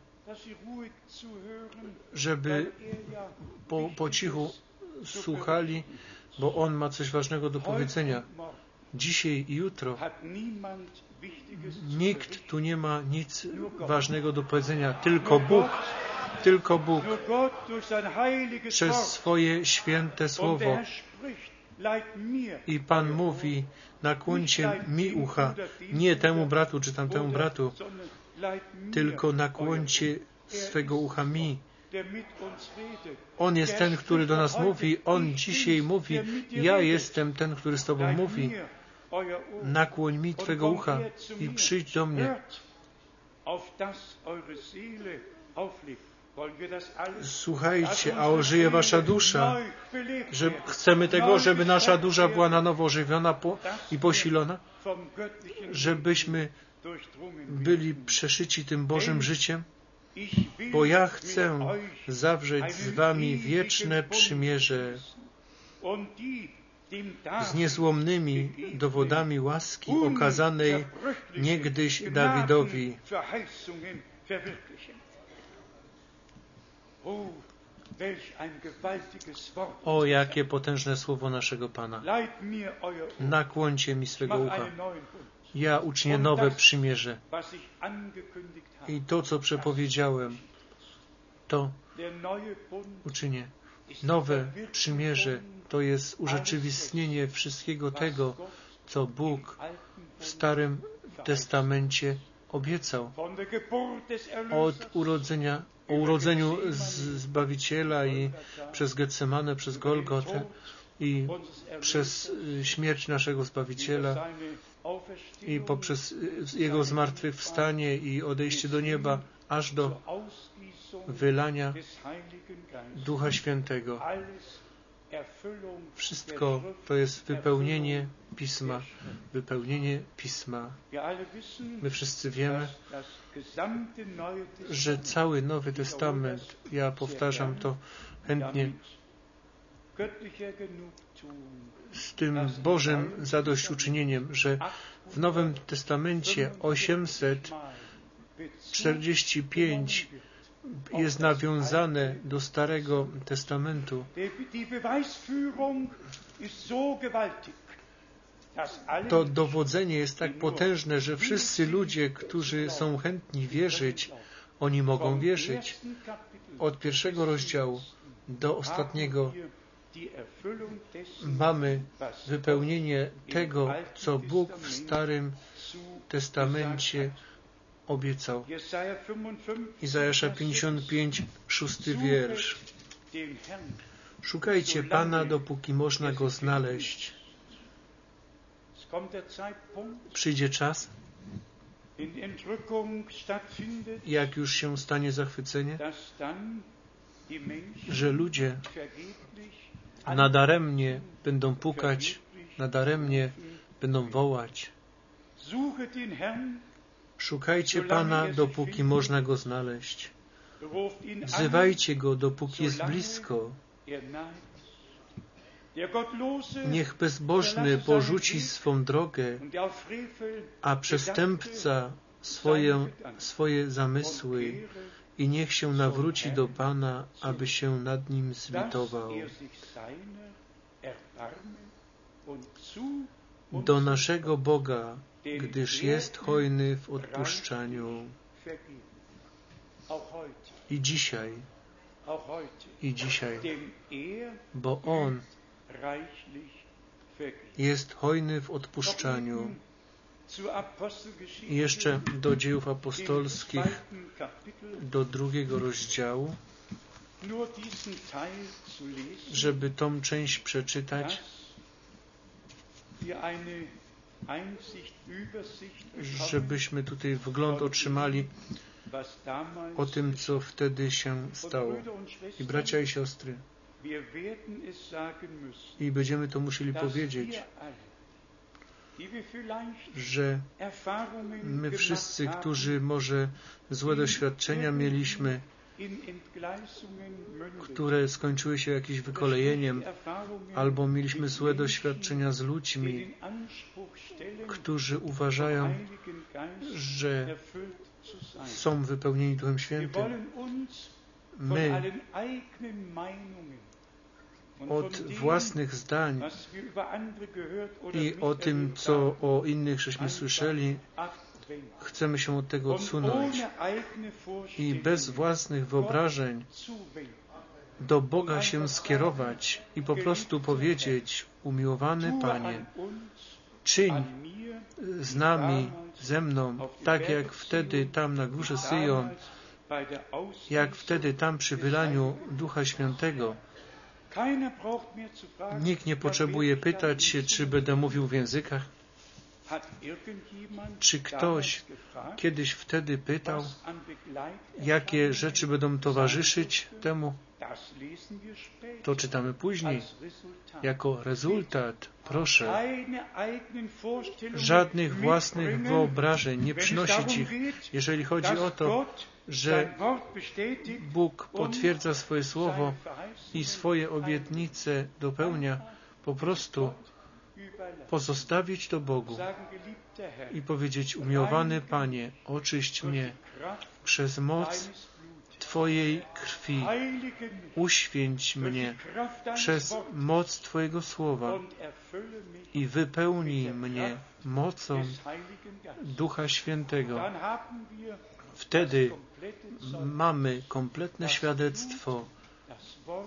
żeby po, po cichu słuchali, bo on ma coś ważnego do powiedzenia. Dzisiaj i jutro nikt tu nie ma nic ważnego do powiedzenia, tylko Bóg tylko Bóg. Przez swoje święte słowo. I Pan mówi, nakłońcie mi ucha, nie temu bratu czy tamtemu bratu, tylko nakłońcie swego ucha mi. On jest ten, który do nas mówi, On dzisiaj mówi, ja jestem ten, który z Tobą mówi. Nakłoń mi Twego ucha i przyjdź do mnie. Słuchajcie, a ożyje wasza dusza. Że chcemy tego, żeby nasza dusza była na nowo ożywiona po, i posilona, żebyśmy byli przeszyci tym Bożym życiem, bo ja chcę zawrzeć z wami wieczne przymierze z niezłomnymi dowodami łaski okazanej niegdyś Dawidowi. O, jakie potężne słowo naszego Pana. Nakłońcie mi swego ucha. Ja uczynię nowe przymierze. I to, co przepowiedziałem, to uczynię. Nowe przymierze to jest urzeczywistnienie wszystkiego tego, co Bóg w Starym Testamencie obiecał. Od urodzenia o urodzeniu Zbawiciela i przez Getsemane, przez Golgotę i przez y, śmierć naszego Zbawiciela i poprzez y, Jego zmartwychwstanie i odejście do nieba, aż do wylania Ducha Świętego. Wszystko to jest wypełnienie Pisma, wypełnienie Pisma. My wszyscy wiemy, że cały Nowy Testament, ja powtarzam to chętnie, z tym Bożym zadośćuczynieniem, że w Nowym Testamencie 845 jest nawiązane do Starego Testamentu. To dowodzenie jest tak potężne, że wszyscy ludzie, którzy są chętni wierzyć, oni mogą wierzyć. Od pierwszego rozdziału do ostatniego mamy wypełnienie tego, co Bóg w Starym Testamencie obiecał. Izajasza 55, szósty wiersz. Szukajcie Pana, dopóki można Go znaleźć. Przyjdzie czas, jak już się stanie zachwycenie, że ludzie nadaremnie będą pukać, nadaremnie będą wołać. Szukajcie Pana, dopóki można Go znaleźć. Wzywajcie Go, dopóki jest blisko. Niech bezbożny porzuci swą drogę, a przestępca swoje, swoje zamysły i niech się nawróci do Pana, aby się nad nim zlitował. Do naszego Boga gdyż jest hojny w odpuszczaniu. I dzisiaj, i dzisiaj, bo On jest hojny w odpuszczaniu. I jeszcze do dziejów apostolskich, do drugiego rozdziału, żeby tą część przeczytać, żebyśmy tutaj wgląd otrzymali o tym, co wtedy się stało. I bracia i siostry, i będziemy to musieli powiedzieć, że my wszyscy, którzy może złe doświadczenia mieliśmy, które skończyły się jakimś wykolejeniem, albo mieliśmy złe doświadczenia z ludźmi, którzy uważają, że są wypełnieni Duchem Świętym. My od własnych zdań i o tym, co o innych żeśmy słyszeli, chcemy się od tego odsunąć i bez własnych wyobrażeń do Boga się skierować i po prostu powiedzieć, umiłowany Panie, czyń z nami, ze mną, tak jak wtedy tam na górze Syjon, jak wtedy tam przy wylaniu Ducha Świętego. Nikt nie potrzebuje pytać się, czy będę mówił w językach. Czy ktoś kiedyś wtedy pytał, jakie rzeczy będą towarzyszyć temu? To czytamy później. Jako rezultat, proszę, żadnych własnych wyobrażeń nie przynosić ich, jeżeli chodzi o to, że Bóg potwierdza swoje słowo i swoje obietnice dopełnia, po prostu pozostawić to Bogu i powiedzieć, umiłowany Panie, oczyść mnie przez moc Twojej krwi, uświęć mnie przez moc Twojego słowa i wypełnij mnie mocą Ducha Świętego. Wtedy mamy kompletne świadectwo,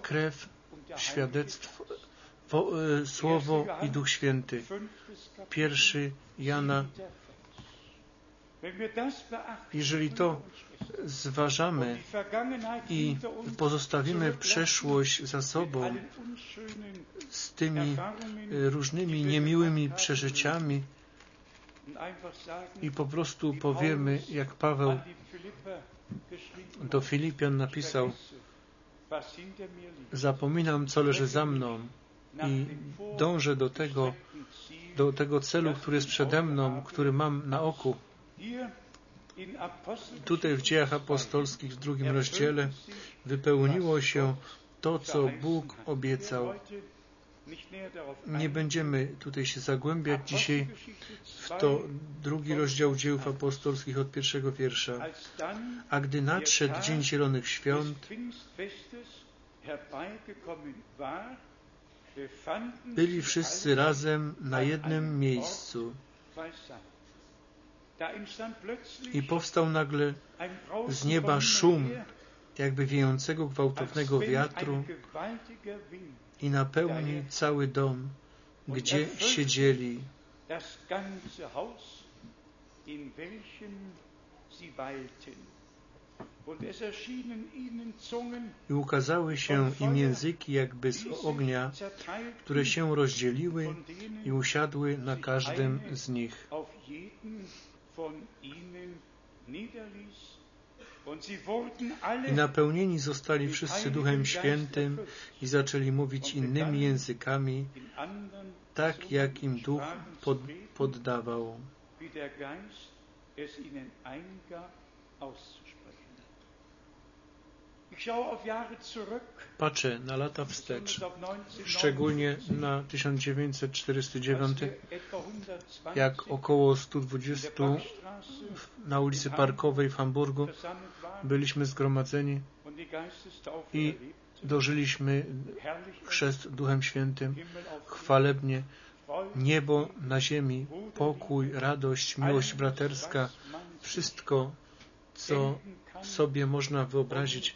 krew, świadectwo, wo, e, Słowo i Duch Święty. Pierwszy Jana. Jeżeli to zważamy i pozostawimy przeszłość za sobą z tymi różnymi niemiłymi przeżyciami i po prostu powiemy, jak Paweł do Filipian napisał, zapominam, co leży za mną i dążę do tego, do tego celu, który jest przede mną, który mam na oku. Tutaj w dziejach apostolskich w drugim rozdziale wypełniło się to, co Bóg obiecał. Nie będziemy tutaj się zagłębiać dzisiaj w to drugi rozdział dziejów apostolskich od pierwszego wiersza. A gdy nadszedł Dzień Zielonych Świąt, byli wszyscy razem na jednym miejscu. I powstał nagle z nieba szum, jakby wiejącego gwałtownego wiatru i napełnił cały dom, gdzie siedzieli. I ukazały się im języki jakby z ognia, które się rozdzieliły i usiadły na każdym z nich. I napełnieni zostali wszyscy Duchem Świętym i zaczęli mówić innymi językami, tak jak im Duch pod, poddawał. Patrzę na lata wstecz, szczególnie na 1949, jak około 120 na ulicy Parkowej w Hamburgu byliśmy zgromadzeni i dożyliśmy chrzest Duchem Świętym chwalebnie. Niebo na ziemi pokój, radość, miłość braterska, wszystko, co sobie można wyobrazić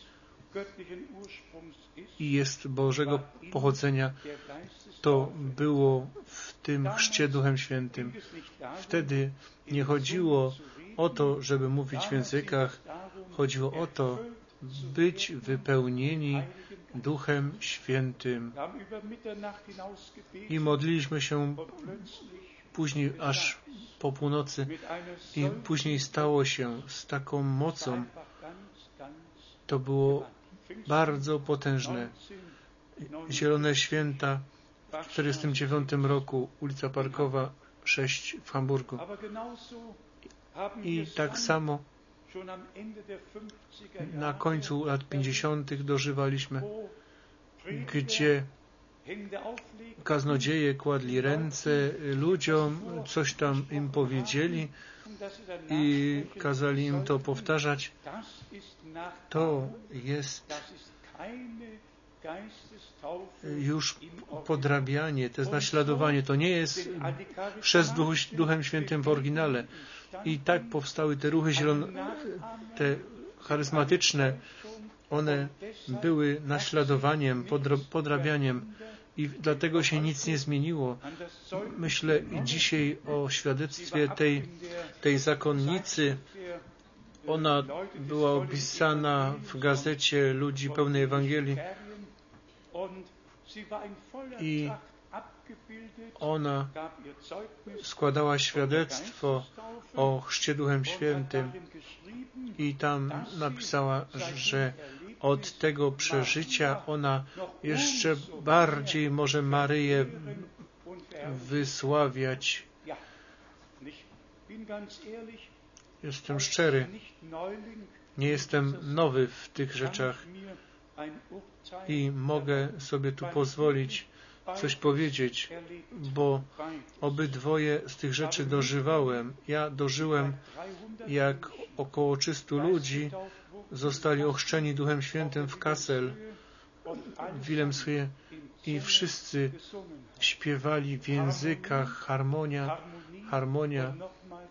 i jest Bożego pochodzenia, to było w tym chrzcie Duchem Świętym. Wtedy nie chodziło o to, żeby mówić w językach, chodziło o to, być wypełnieni Duchem Świętym. I modliliśmy się później aż po północy i później stało się z taką mocą. To było bardzo potężne. Zielone Święta w 1949 roku, ulica Parkowa 6 w Hamburgu. I tak samo na końcu lat 50. dożywaliśmy, gdzie kaznodzieje kładli ręce ludziom, coś tam im powiedzieli i kazali im to powtarzać. To jest już podrabianie, to jest naśladowanie. To nie jest chrzest Duchem Świętym w oryginale. I tak powstały te ruchy zielone, te charyzmatyczne. One były naśladowaniem, podrabianiem i dlatego się nic nie zmieniło. Myślę dzisiaj o świadectwie tej, tej zakonnicy. Ona była opisana w gazecie ludzi pełnej Ewangelii i ona składała świadectwo o chrzcie Duchem Świętym i tam napisała, że od tego przeżycia ona jeszcze bardziej może Maryję wysławiać. Jestem szczery. Nie jestem nowy w tych rzeczach i mogę sobie tu pozwolić coś powiedzieć, bo obydwoje z tych rzeczy dożywałem. Ja dożyłem, jak około 300 ludzi zostali ochrzczeni Duchem Świętym w Kassel, w Wilhelmshöhe i wszyscy śpiewali w językach harmonia, harmonia,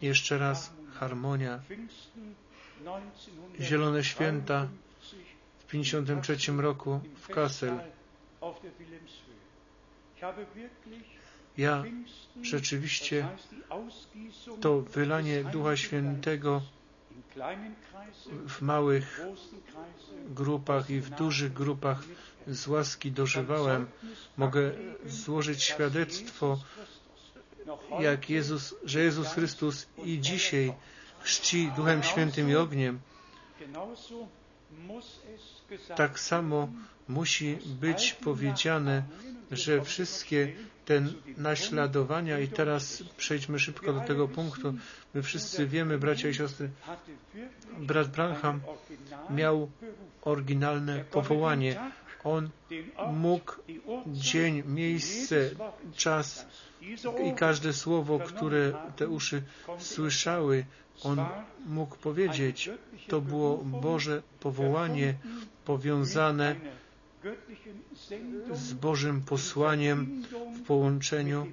jeszcze raz harmonia. Zielone Święta w 53 roku w Kassel. Ja rzeczywiście to wylanie Ducha Świętego w małych grupach i w dużych grupach z łaski dożywałem. Mogę złożyć świadectwo, jak Jezus, że Jezus Chrystus i dzisiaj chrzci Duchem Świętym i ogniem. Tak samo musi być powiedziane, że wszystkie te naśladowania i teraz przejdźmy szybko do tego punktu. My wszyscy wiemy, bracia i siostry, brat Branham miał oryginalne powołanie. On mógł dzień, miejsce, czas i każde słowo, które te uszy słyszały, on mógł powiedzieć. To było Boże powołanie powiązane z Bożym posłaniem w połączeniu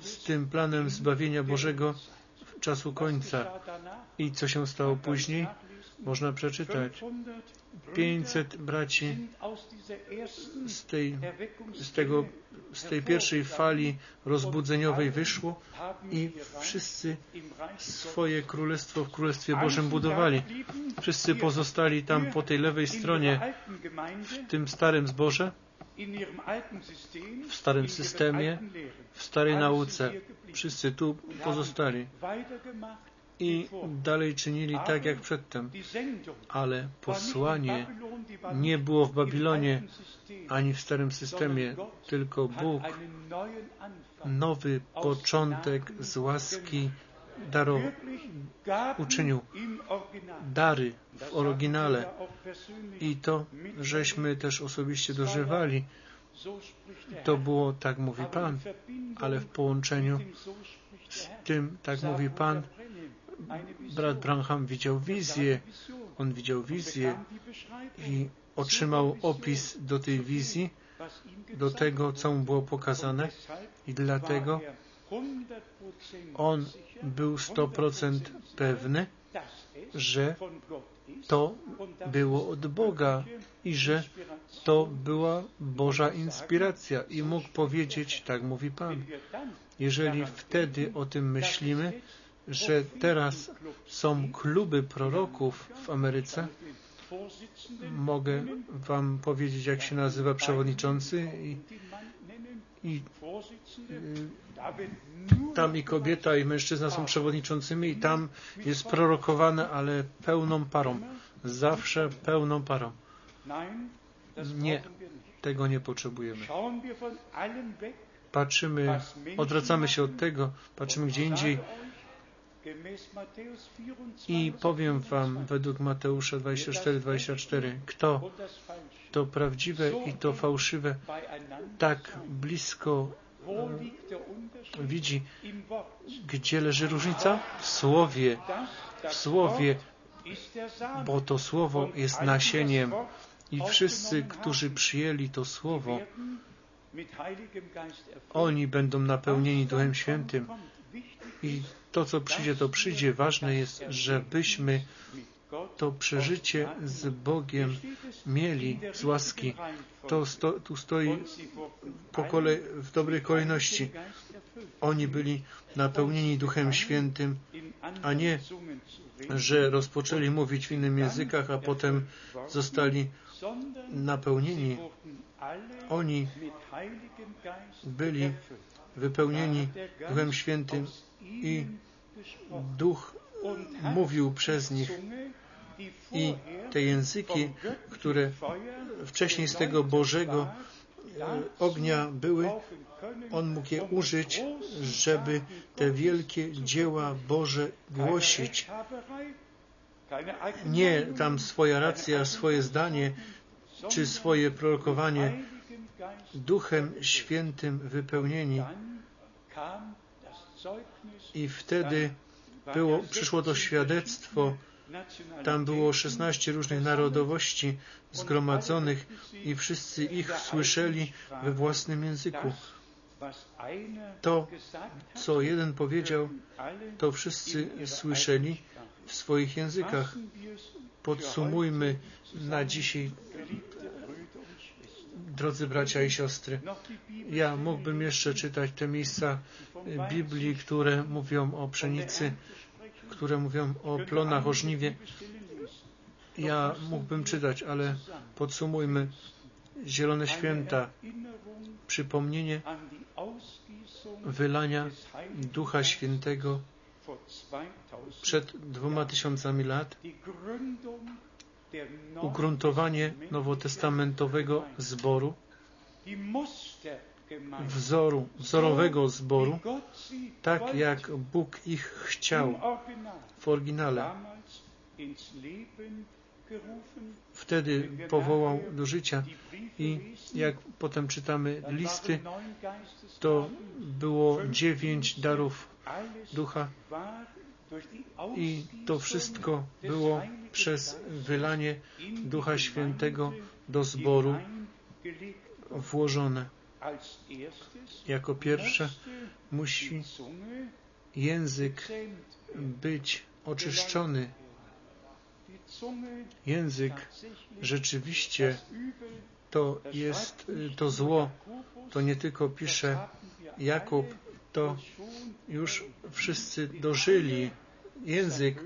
z tym planem zbawienia Bożego w czasu końca. I co się stało później? Można przeczytać. 500 braci z tej, z, tego, z tej pierwszej fali rozbudzeniowej wyszło i wszyscy swoje królestwo w Królestwie Bożym budowali. Wszyscy pozostali tam po tej lewej stronie w tym starym zborze, w starym systemie, w starej nauce. Wszyscy tu pozostali i dalej czynili tak jak przedtem. Ale posłanie nie było w Babilonie ani w starym systemie, tylko Bóg nowy początek z łaski darow uczynił dary w oryginale. i to, żeśmy też osobiście dożywali. To było, tak mówi Pan, ale w połączeniu z tym, tak mówi Pan, brat Branham widział wizję. On widział wizję i otrzymał opis do tej wizji, do tego, co mu było pokazane i dlatego On był 100% pewny, że to było od Boga i że to była Boża inspiracja i mógł powiedzieć, tak mówi Pan. Jeżeli wtedy o tym myślimy, że teraz są kluby proroków w Ameryce, mogę Wam powiedzieć, jak się nazywa przewodniczący i, i tam i kobieta, i mężczyzna są przewodniczącymi i tam jest prorokowane, ale pełną parą. Zawsze pełną parą. Nie, tego nie potrzebujemy. Patrzymy, odwracamy się od tego, patrzymy gdzie indziej i powiem Wam według Mateusza 24-24, kto to prawdziwe i to fałszywe tak blisko widzi, gdzie leży różnica? W słowie. W słowie, bo to słowo jest nasieniem i wszyscy, którzy przyjęli to słowo, oni będą napełnieni Duchem Świętym. I to, co przyjdzie, to przyjdzie. Ważne jest, żebyśmy to przeżycie z Bogiem mieli z łaski. To sto, tu stoi po kolei, w dobrej kolejności. Oni byli napełnieni Duchem Świętym, a nie, że rozpoczęli mówić w innych językach, a potem zostali napełnieni. Oni byli wypełnieni Duchem Świętym i Duch mówił przez nich i te języki, które wcześniej z tego Bożego e, ognia były, on mógł je użyć, żeby te wielkie dzieła Boże głosić. Nie tam swoja racja, swoje zdanie, czy swoje prorokowanie, Duchem Świętym wypełnieni. I wtedy było, przyszło to świadectwo tam było 16 różnych narodowości zgromadzonych i wszyscy ich słyszeli we własnym języku. To, co jeden powiedział, to wszyscy słyszeli w swoich językach. Podsumujmy na dzisiaj, drodzy bracia i siostry. Ja mógłbym jeszcze czytać te miejsca Biblii, które mówią o pszenicy, które mówią o plonach, o żniwie. Ja mógłbym czytać, ale podsumujmy. Zielone święta, przypomnienie wylania Ducha Świętego przed dwoma tysiącami lat, ugruntowanie nowotestamentowego zboru, wzoru, wzorowego zboru, tak jak Bóg ich chciał w oryginale. Wtedy powołał do życia i jak potem czytamy listy, to było dziewięć darów ducha i to wszystko było przez wylanie Ducha Świętego do zboru włożone. Jako pierwsze musi język być oczyszczony. Język rzeczywiście to jest to zło. To nie tylko pisze Jakub, to już wszyscy dożyli. Język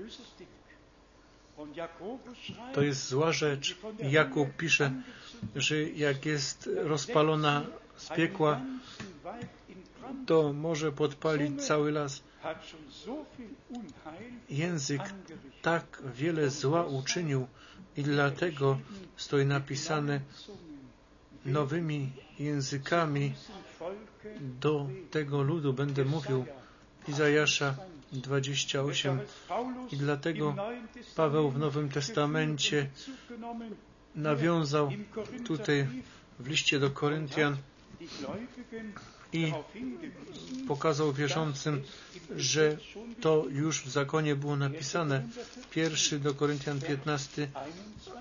to jest zła rzecz. Jakub pisze, że jak jest rozpalona z piekła, to może podpalić cały las. Język tak wiele zła uczynił i dlatego stoi napisane nowymi językami do tego ludu będę mówił. Izajasza 28. I dlatego Paweł w Nowym Testamencie nawiązał tutaj w liście do Koryntian i pokazał wierzącym, że to już w zakonie było napisane. Pierwszy do Koryntian 15,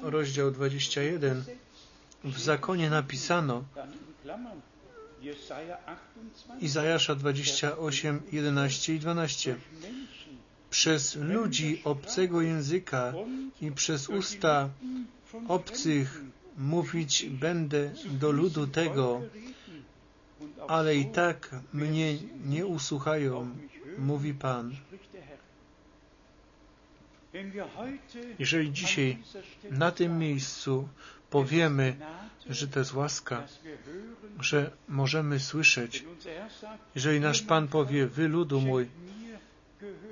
rozdział 21. W zakonie napisano, Izajasza 28, 11 i 12. Przez ludzi obcego języka i przez usta obcych mówić będę do ludu tego, ale i tak mnie nie usłuchają, mówi Pan. Jeżeli dzisiaj na tym miejscu powiemy, że to jest łaska, że możemy słyszeć, jeżeli nasz Pan powie, wy ludu mój,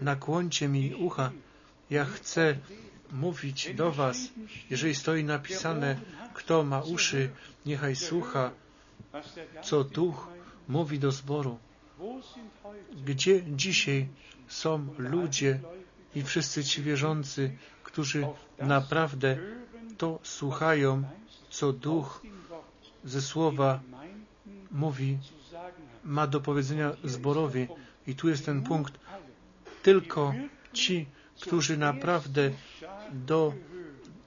nakłoncie mi ucha, ja chcę mówić do was, jeżeli stoi napisane, kto ma uszy, niechaj słucha, co Duch mówi do zboru. Gdzie dzisiaj są ludzie i wszyscy ci wierzący, którzy naprawdę to słuchają, co Duch ze słowa mówi, ma do powiedzenia zborowi. I tu jest ten punkt. Tylko ci, którzy naprawdę do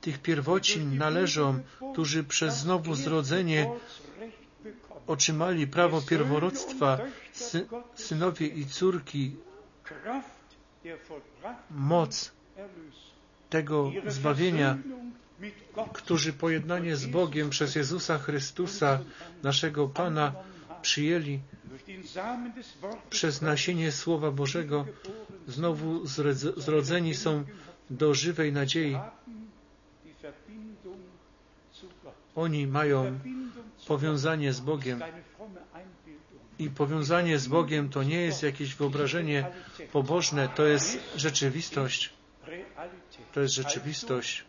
tych pierwocin należą, którzy przez znowu zrodzenie otrzymali prawo pierworodstwa, sy synowie i córki, moc tego zbawienia, którzy pojednanie z Bogiem przez Jezusa Chrystusa, naszego Pana, przyjęli przez nasienie Słowa Bożego, znowu zrodzeni są do żywej nadziei. Oni mają powiązanie z Bogiem. I powiązanie z Bogiem to nie jest jakieś wyobrażenie pobożne, to jest rzeczywistość. To jest rzeczywistość.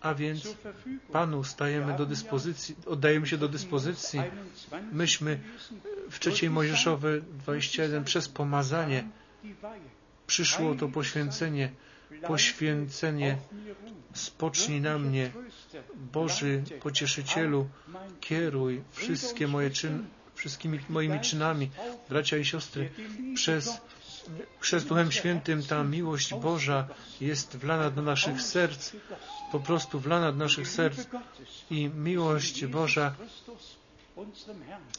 A więc Panu stajemy do dyspozycji, oddajemy się do dyspozycji. Myśmy w trzeciej Mojżeszowej 21 przez pomazanie przyszło to poświęcenie. Poświęcenie spocznij na mnie, Boży Pocieszycielu, kieruj wszystkie moje czyn, wszystkimi moimi czynami, bracia i siostry, przez przez Duchem Świętym ta miłość Boża jest wlana do naszych serc, po prostu wlana do naszych serc i miłość Boża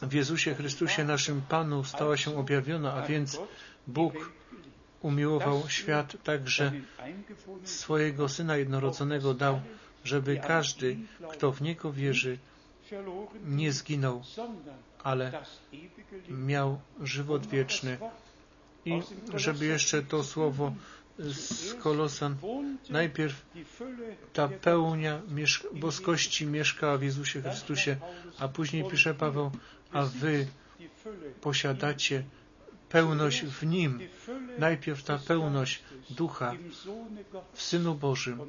w Jezusie Chrystusie, naszym Panu, stała się objawiona, a więc Bóg umiłował świat tak, że swojego Syna jednorodzonego dał, żeby każdy, kto w Niego wierzy, nie zginął, ale miał żywot wieczny. I żeby jeszcze to słowo z Kolosan, najpierw ta pełnia boskości mieszka w Jezusie Chrystusie, a później pisze Paweł, a wy posiadacie pełność w Nim. Najpierw ta pełność Ducha w Synu Bożym,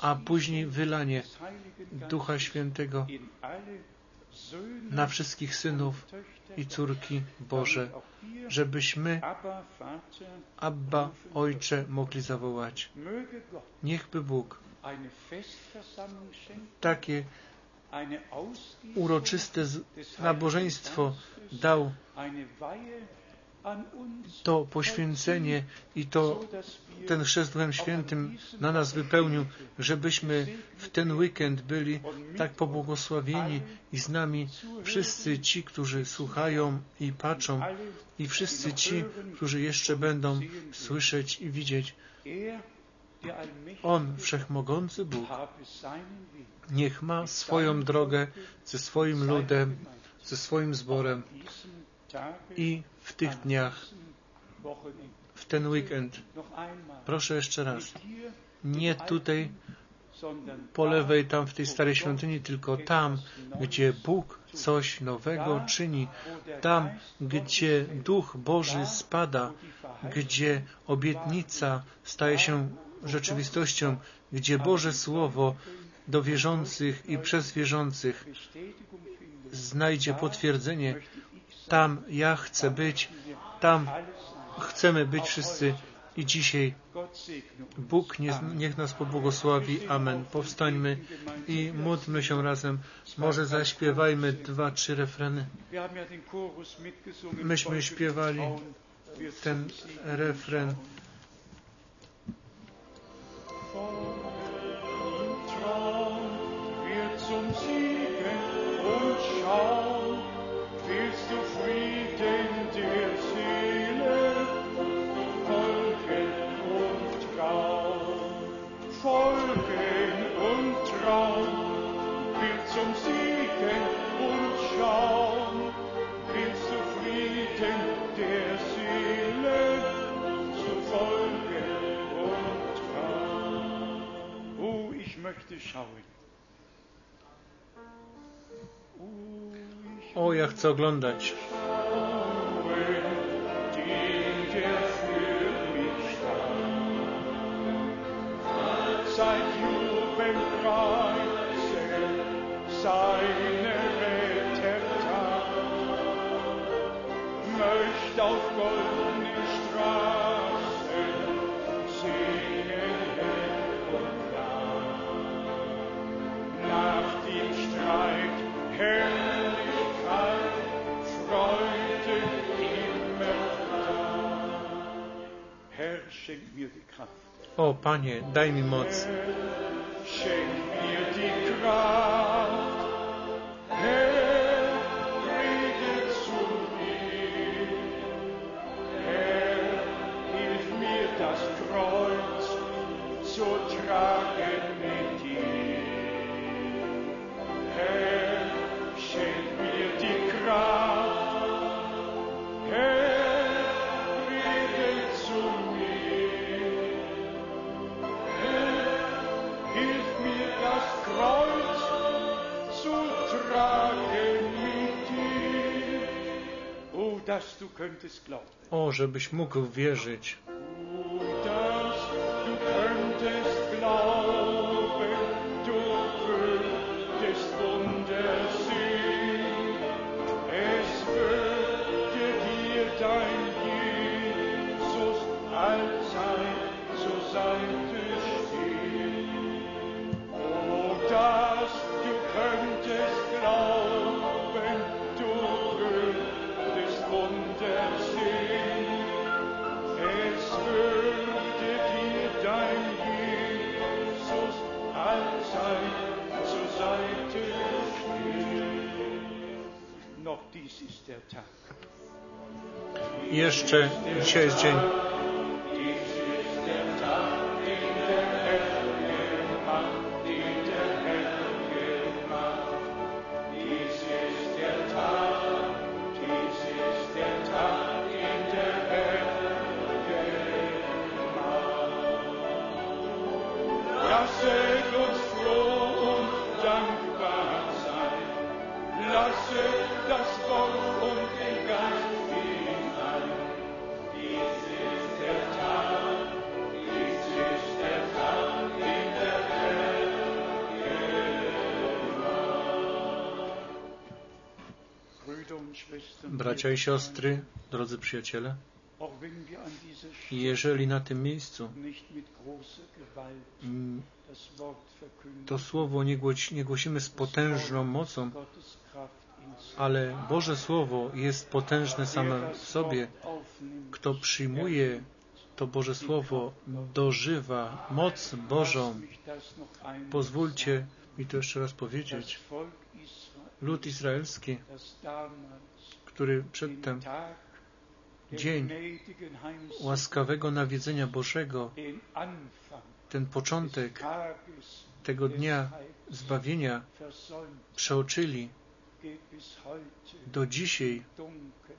a później wylanie Ducha Świętego na wszystkich synów i córki Boże, żebyśmy Abba, Ojcze, mogli zawołać. Niechby Bóg takie uroczyste nabożeństwo dał to poświęcenie i to ten chrzest Duchem Świętym na nas wypełnił, żebyśmy w ten weekend byli tak pobłogosławieni i z nami wszyscy ci, którzy słuchają i patrzą i wszyscy ci, którzy jeszcze będą słyszeć i widzieć. On, Wszechmogący Bóg, niech ma swoją drogę ze swoim ludem, ze swoim zborem i w tych dniach, w ten weekend. Proszę jeszcze raz, nie tutaj po lewej, tam w tej starej świątyni, tylko tam, gdzie Bóg coś nowego czyni, tam, gdzie Duch Boży spada, gdzie obietnica staje się rzeczywistością, gdzie Boże Słowo do wierzących i przez wierzących znajdzie potwierdzenie tam ja chcę być, tam chcemy być wszyscy i dzisiaj Bóg niech nas pobłogosławi. Amen. Powstańmy i módlmy się razem. Może zaśpiewajmy dwa, trzy refreny. Myśmy śpiewali ten refren. zum Siegen O, ja chcę oglądać. starb. Seit O, Panie, daj mi moc. Schenk mir die Kraft. O, żebyś mógł wierzyć. Jeszcze dzisiaj jest dzień. Bracia i siostry, drodzy przyjaciele, jeżeli na tym miejscu to słowo nie, głoś, nie głosimy z potężną mocą, ale Boże Słowo jest potężne same w sobie. Kto przyjmuje to Boże Słowo, dożywa moc Bożą. Pozwólcie mi to jeszcze raz powiedzieć. Lud izraelski, który przedtem dzień łaskawego nawiedzenia Bożego, ten początek tego dnia zbawienia przeoczyli, do dzisiaj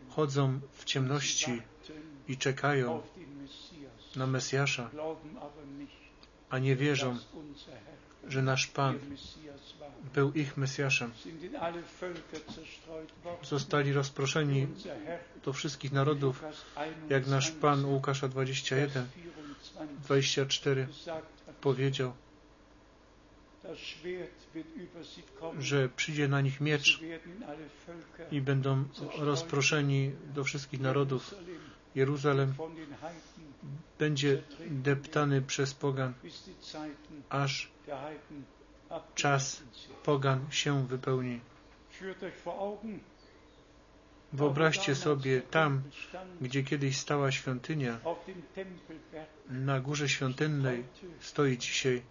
chodzą w ciemności i czekają na Mesjasza, a nie wierzą, że nasz Pan był ich Mesjaszem. Zostali rozproszeni do wszystkich narodów, jak nasz Pan Łukasza 21, 24 powiedział, że przyjdzie na nich miecz i będą rozproszeni do wszystkich narodów. Jeruzalem będzie deptany przez pogan, aż czas pogan się wypełni. Wyobraźcie sobie tam, gdzie kiedyś stała świątynia, na górze świątynnej stoi dzisiaj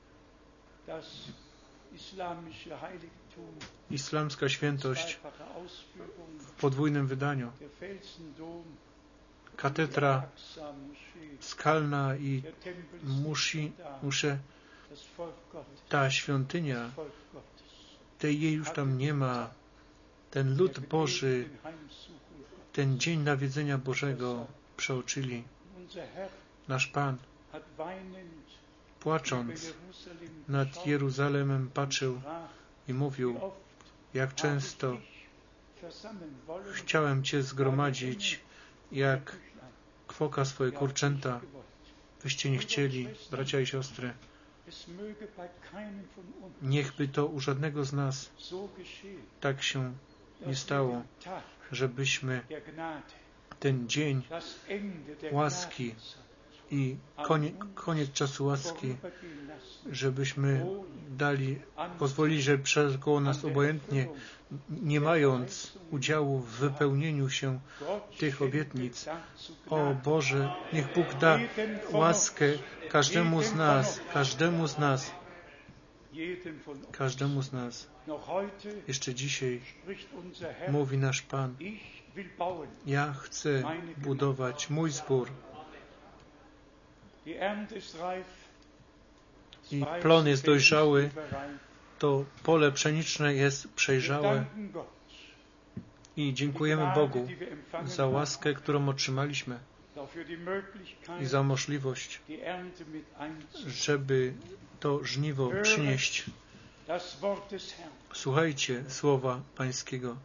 islamska świętość w podwójnym wydaniu. Katedra skalna i musi, muszę, ta świątynia, tej jej już tam nie ma. Ten lud Boży ten dzień nawiedzenia Bożego przeoczyli. Nasz Pan, płacząc nad Jeruzalemem, patrzył i mówił, jak często chciałem Cię zgromadzić, jak. Kwoka swoje kurczęta. Wyście nie chcieli, bracia i siostry. Niechby to u żadnego z nas tak się nie stało, żebyśmy ten dzień Łaski i konie, koniec czasu łaski, żebyśmy dali, pozwolili, że przekoło an nas obojętnie, nie mając udziału w wypełnieniu się tych obietnic. O. Boże, niech Bóg da łaskę każdemu z nas, każdemu z nas, każdemu z nas. Jeszcze dzisiaj mówi nasz Pan, ja chcę budować mój zbór i plon jest dojrzały, to pole pszeniczne jest przejrzałe. I dziękujemy Bogu za łaskę, którą otrzymaliśmy. I za możliwość, żeby to żniwo przynieść. Słuchajcie słowa Pańskiego,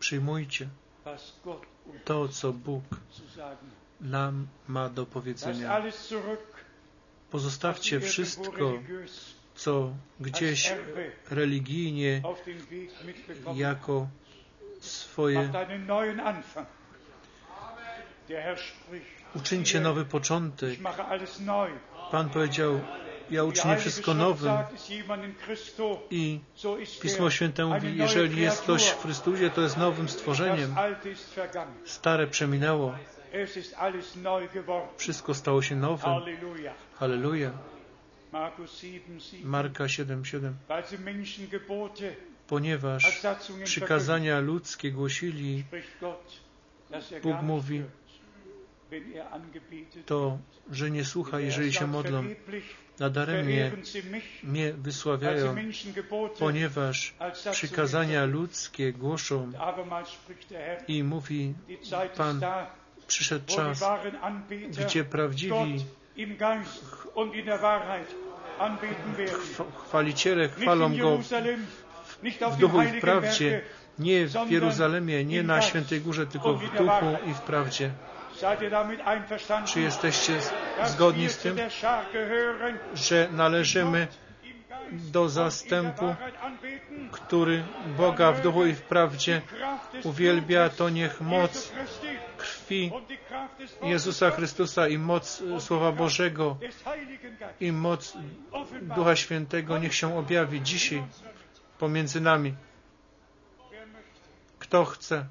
przyjmujcie to, co Bóg. Nam ma do powiedzenia. Pozostawcie wszystko, co gdzieś religijnie jako swoje. Uczyńcie nowy początek. Pan powiedział, ja uczynię wszystko nowym. I ist Pismo er Święte mówi, jeżeli jest ktoś w. Chrystusie, to jest nowym stworzeniem. Stare przeminęło, Wszystko stało się nowym. Halleluja. Halleluja. Markus 7, 7. Marka 7:7. Weil sie Menschengebote als Ponieważ przykazania ludzkie głosili, er Bóg mówi, er to, że nie słucha. Er jeżeli się modlą. Nadaremnie mnie wysławiają, ponieważ przykazania ludzkie głoszą i mówi, Pan, przyszedł czas, gdzie prawdziwi chwaliciele chwalą Go w duchu i w prawdzie, nie w Jeruzalemie, nie na Świętej Górze, tylko w duchu i w prawdzie. Czy jesteście zgodni z tym, że należymy do zastępu, który Boga w duchu i w prawdzie uwielbia, to niech moc krwi Jezusa Chrystusa i moc Słowa Bożego i moc Ducha Świętego niech się objawi dzisiaj pomiędzy nami. Kto chce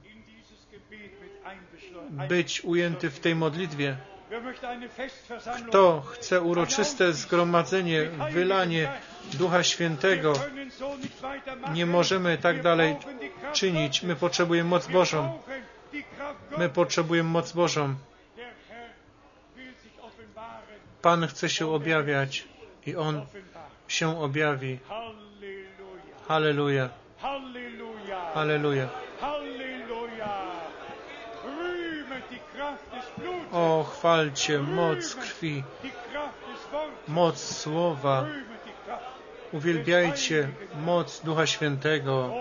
być ujęty w tej modlitwie? Kto chce uroczyste zgromadzenie, wylanie Ducha Świętego? Nie możemy tak dalej czynić. My potrzebujemy moc Bożą. My potrzebujemy moc Bożą. Pan chce się objawiać i On się objawi. Halleluja. Halleluja. O, chwalcie moc krwi, moc Słowa. Uwielbiajcie moc Ducha Świętego.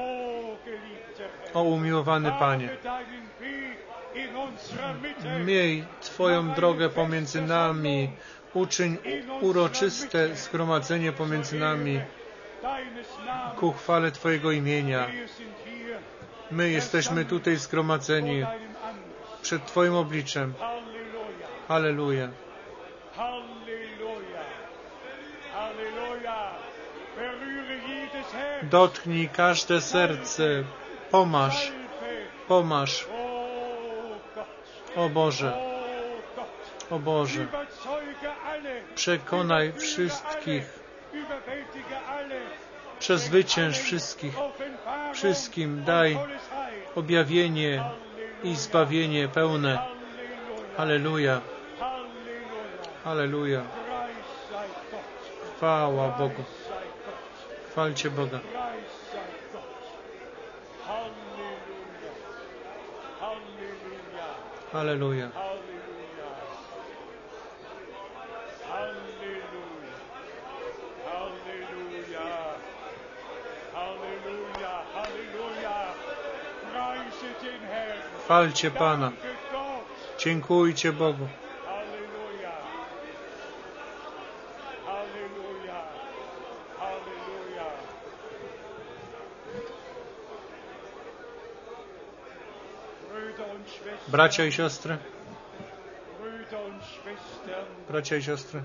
O, umiłowany Panie. Miej Twoją drogę pomiędzy nami. Uczyń uroczyste zgromadzenie pomiędzy nami ku chwale Twojego imienia. My jesteśmy tutaj zgromadzeni przed Twoim obliczem. Halleluja. Halleluja. Halleluja. Dotknij każde serce. Pomasz, pomasz. O Boże, O Boże. Przekonaj wszystkich. Przezwycięż wszystkich. Wszystkim daj objawienie i zbawienie pełne. Halleluja. Halleluja. Chwała Bogu. Chwalcie Boga. Aleluja. Chwalcie Pana. Dziękujcie Bogu. Bracia i siostry, bracia i siostry,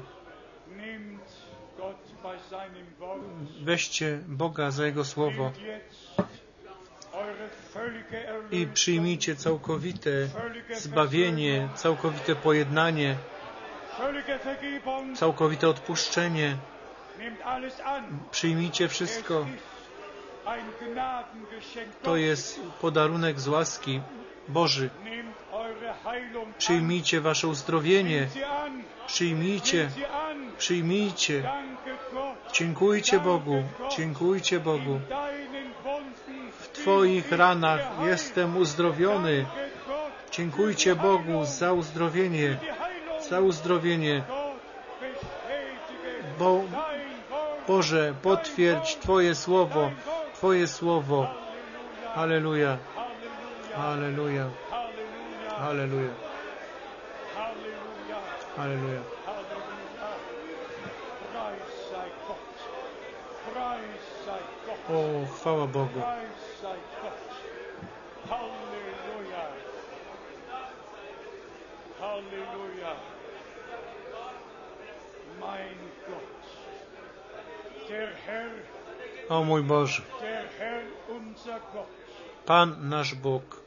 weźcie Boga za Jego słowo i przyjmijcie całkowite zbawienie, całkowite pojednanie, całkowite odpuszczenie. Przyjmijcie wszystko. To jest podarunek z łaski. Boży. Przyjmijcie wasze uzdrowienie. Przyjmijcie. Przyjmijcie. Dziękujcie Bogu. Dziękujcie Bogu. W Twoich ranach jestem uzdrowiony. Dziękujcie Bogu za uzdrowienie. Za uzdrowienie. Bo, Boże, potwierdź Twoje słowo. Twoje słowo. Aleluja. Hallelujah. Hallelujah. Hallelujah. O, chwała Bogu. Hallelujah. Hallelujah. Mein Gott. Der Herr, o mój Boże. Der Herr, unser Gott. Pan nasz Bóg.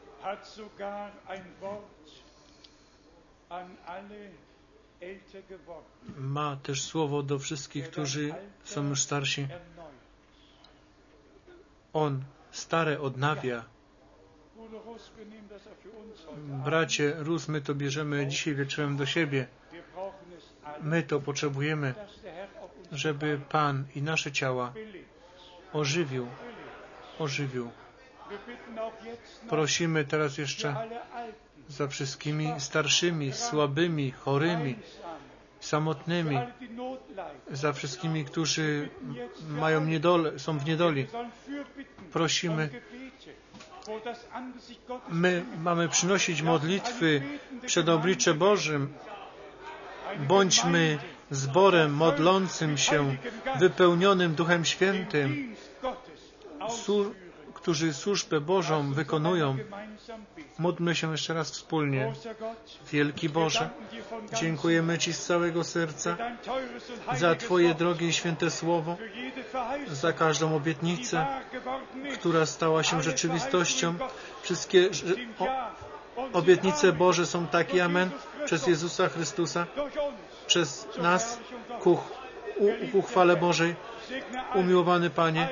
Ma też słowo do wszystkich, którzy są już starsi. On stare odnawia. Bracie Rus, my to bierzemy dzisiaj wieczorem do siebie. My to potrzebujemy, żeby Pan i nasze ciała ożywił, ożywił. Prosimy teraz jeszcze za wszystkimi starszymi, słabymi, chorymi, samotnymi, za wszystkimi, którzy mają niedole, są w niedoli. Prosimy. My mamy przynosić modlitwy przed oblicze Bożym. Bądźmy zborem modlącym się, wypełnionym Duchem Świętym, którzy służbę Bożą wykonują. Módlmy się jeszcze raz wspólnie. Wielki Boże, dziękujemy Ci z całego serca za Twoje drogie i święte słowo, za każdą obietnicę, która stała się rzeczywistością. Wszystkie obietnice Boże są takie, amen, przez Jezusa Chrystusa, przez nas ku, ku chwale Bożej. Umiłowany Panie,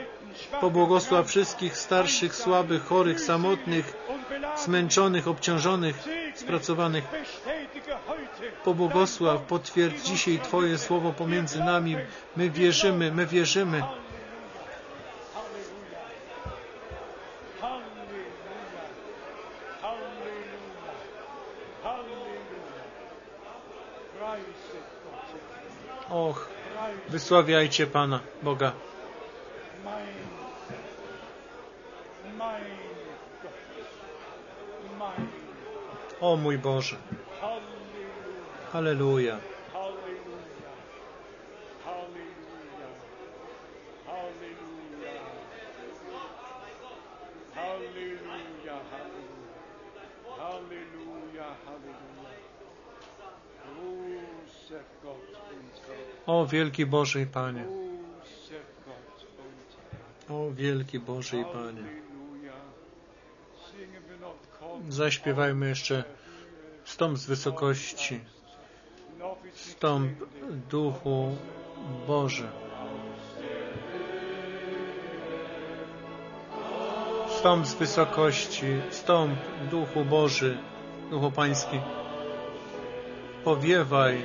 Pobłogosław wszystkich starszych, słabych, chorych, samotnych, zmęczonych, obciążonych, spracowanych. Pobłogosław, potwierdź dzisiaj Twoje słowo pomiędzy nami. My wierzymy, my wierzymy. Och, wysławiajcie Pana Boga. O mój Boże. Halleluja. O wielki Boże Panie. O wielki Boże i Panie. Zaśpiewajmy jeszcze Wstąp z wysokości, Ende. Duchu Boży. Wstąp z wysokości, wstąp Duchu Boży, Duchu Pański. Powiewaj.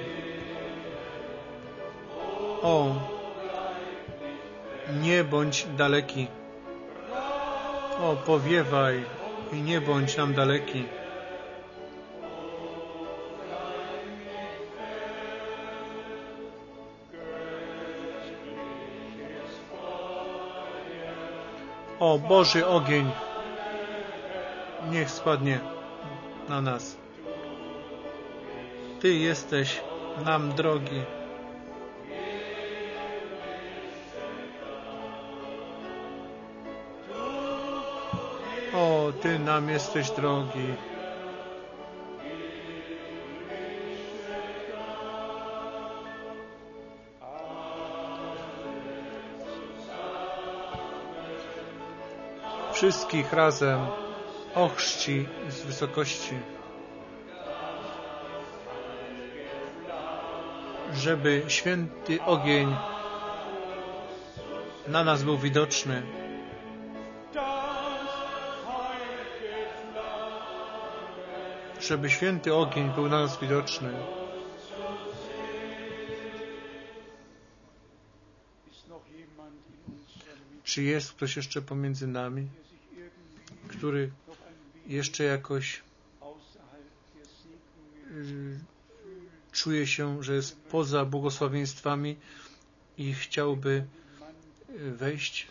O, nie bądź daleki. O, powiewaj i nie bądź nam daleki. O Boży ogień, niech spadnie na nas. Ty jesteś nam drogi. Ty nam jesteś drogi. Wszystkich razem ochrzci z wysokości. Żeby święty ogień na nas był widoczny. Żeby święty ogień był na nas widoczny. Czy jest ktoś jeszcze pomiędzy nami, który jeszcze jakoś y, czuje się, że jest poza błogosławieństwami i chciałby y, wejść?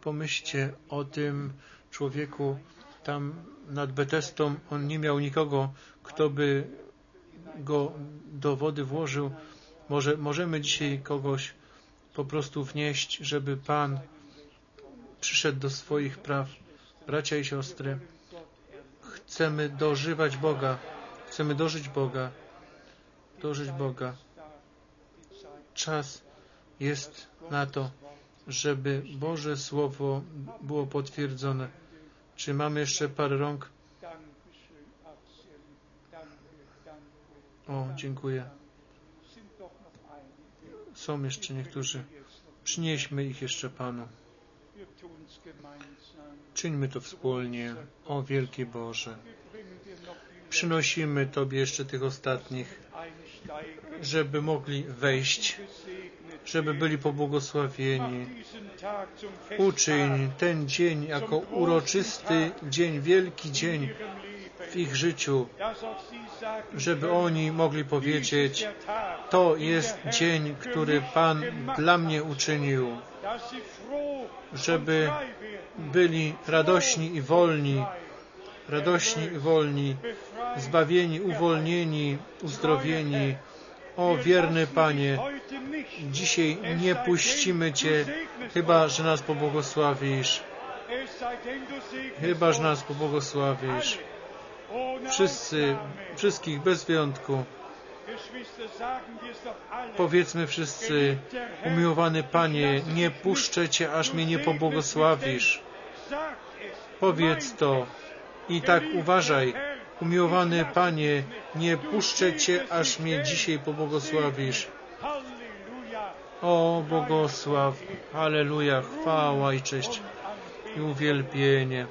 Pomyślcie o tym człowieku tam nad Betestą. On nie miał nikogo, kto by go do wody włożył. Może możemy dzisiaj kogoś po prostu wnieść, żeby Pan przyszedł do swoich praw. Bracia i siostry, chcemy dożywać Boga, chcemy dożyć Boga, dożyć Boga. Czas jest na to, żeby Boże Słowo było potwierdzone. Czy mamy jeszcze parę rąk? O, dziękuję. Są jeszcze niektórzy. Przynieśmy ich jeszcze Panu. Czyńmy to wspólnie, o wielki Boże. Przynosimy Tobie jeszcze tych ostatnich, żeby mogli wejść, żeby byli pobłogosławieni. Uczyń ten dzień jako uroczysty dzień, wielki dzień w ich życiu, żeby oni mogli powiedzieć, to jest dzień, który Pan dla mnie uczynił, żeby byli radośni i wolni, radośni i wolni, zbawieni, uwolnieni, uzdrowieni. O wierny Panie, dzisiaj nie puścimy Cię, chyba że nas pobłogosławisz. Chyba że nas pobłogosławisz. Wszyscy, wszystkich bez wyjątku. Powiedzmy wszyscy, umiłowany Panie, nie puszczę Cię, aż mnie nie pobłogosławisz. Powiedz to i tak uważaj. Umiłowany Panie, nie puszczę Cię, aż mnie dzisiaj pobłogosławisz. O, błogosław, Halleluja, chwała i cześć i uwielbienie.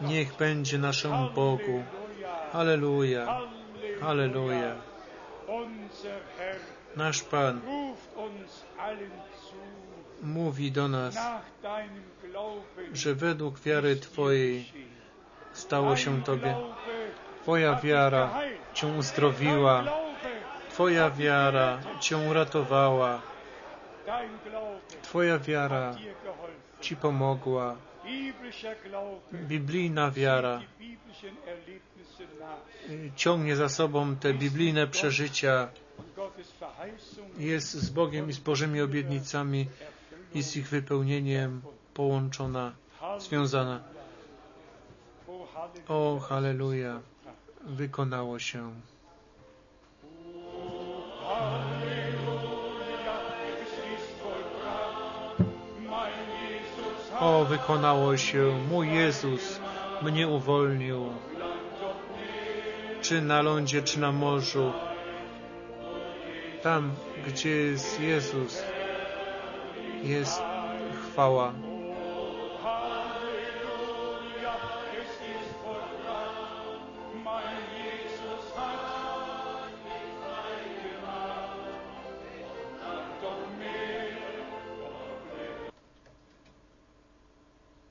Niech będzie naszemu Bogu. Halleluja, Halleluja. Nasz Pan mówi do nas, że według wiary Twojej stało się Tobie. Twoja wiara Cię uzdrowiła. Twoja wiara Cię uratowała. Twoja wiara Ci pomogła. Biblijna wiara ciągnie za sobą te biblijne przeżycia. Jest z Bogiem i z Bożymi obietnicami i z ich wypełnieniem połączona, związana. O, halleluja, wykonało się. O, wykonało się, mój Jezus mnie uwolnił. Czy na lądzie, czy na morzu. Tam, gdzie jest Jezus, jest chwała.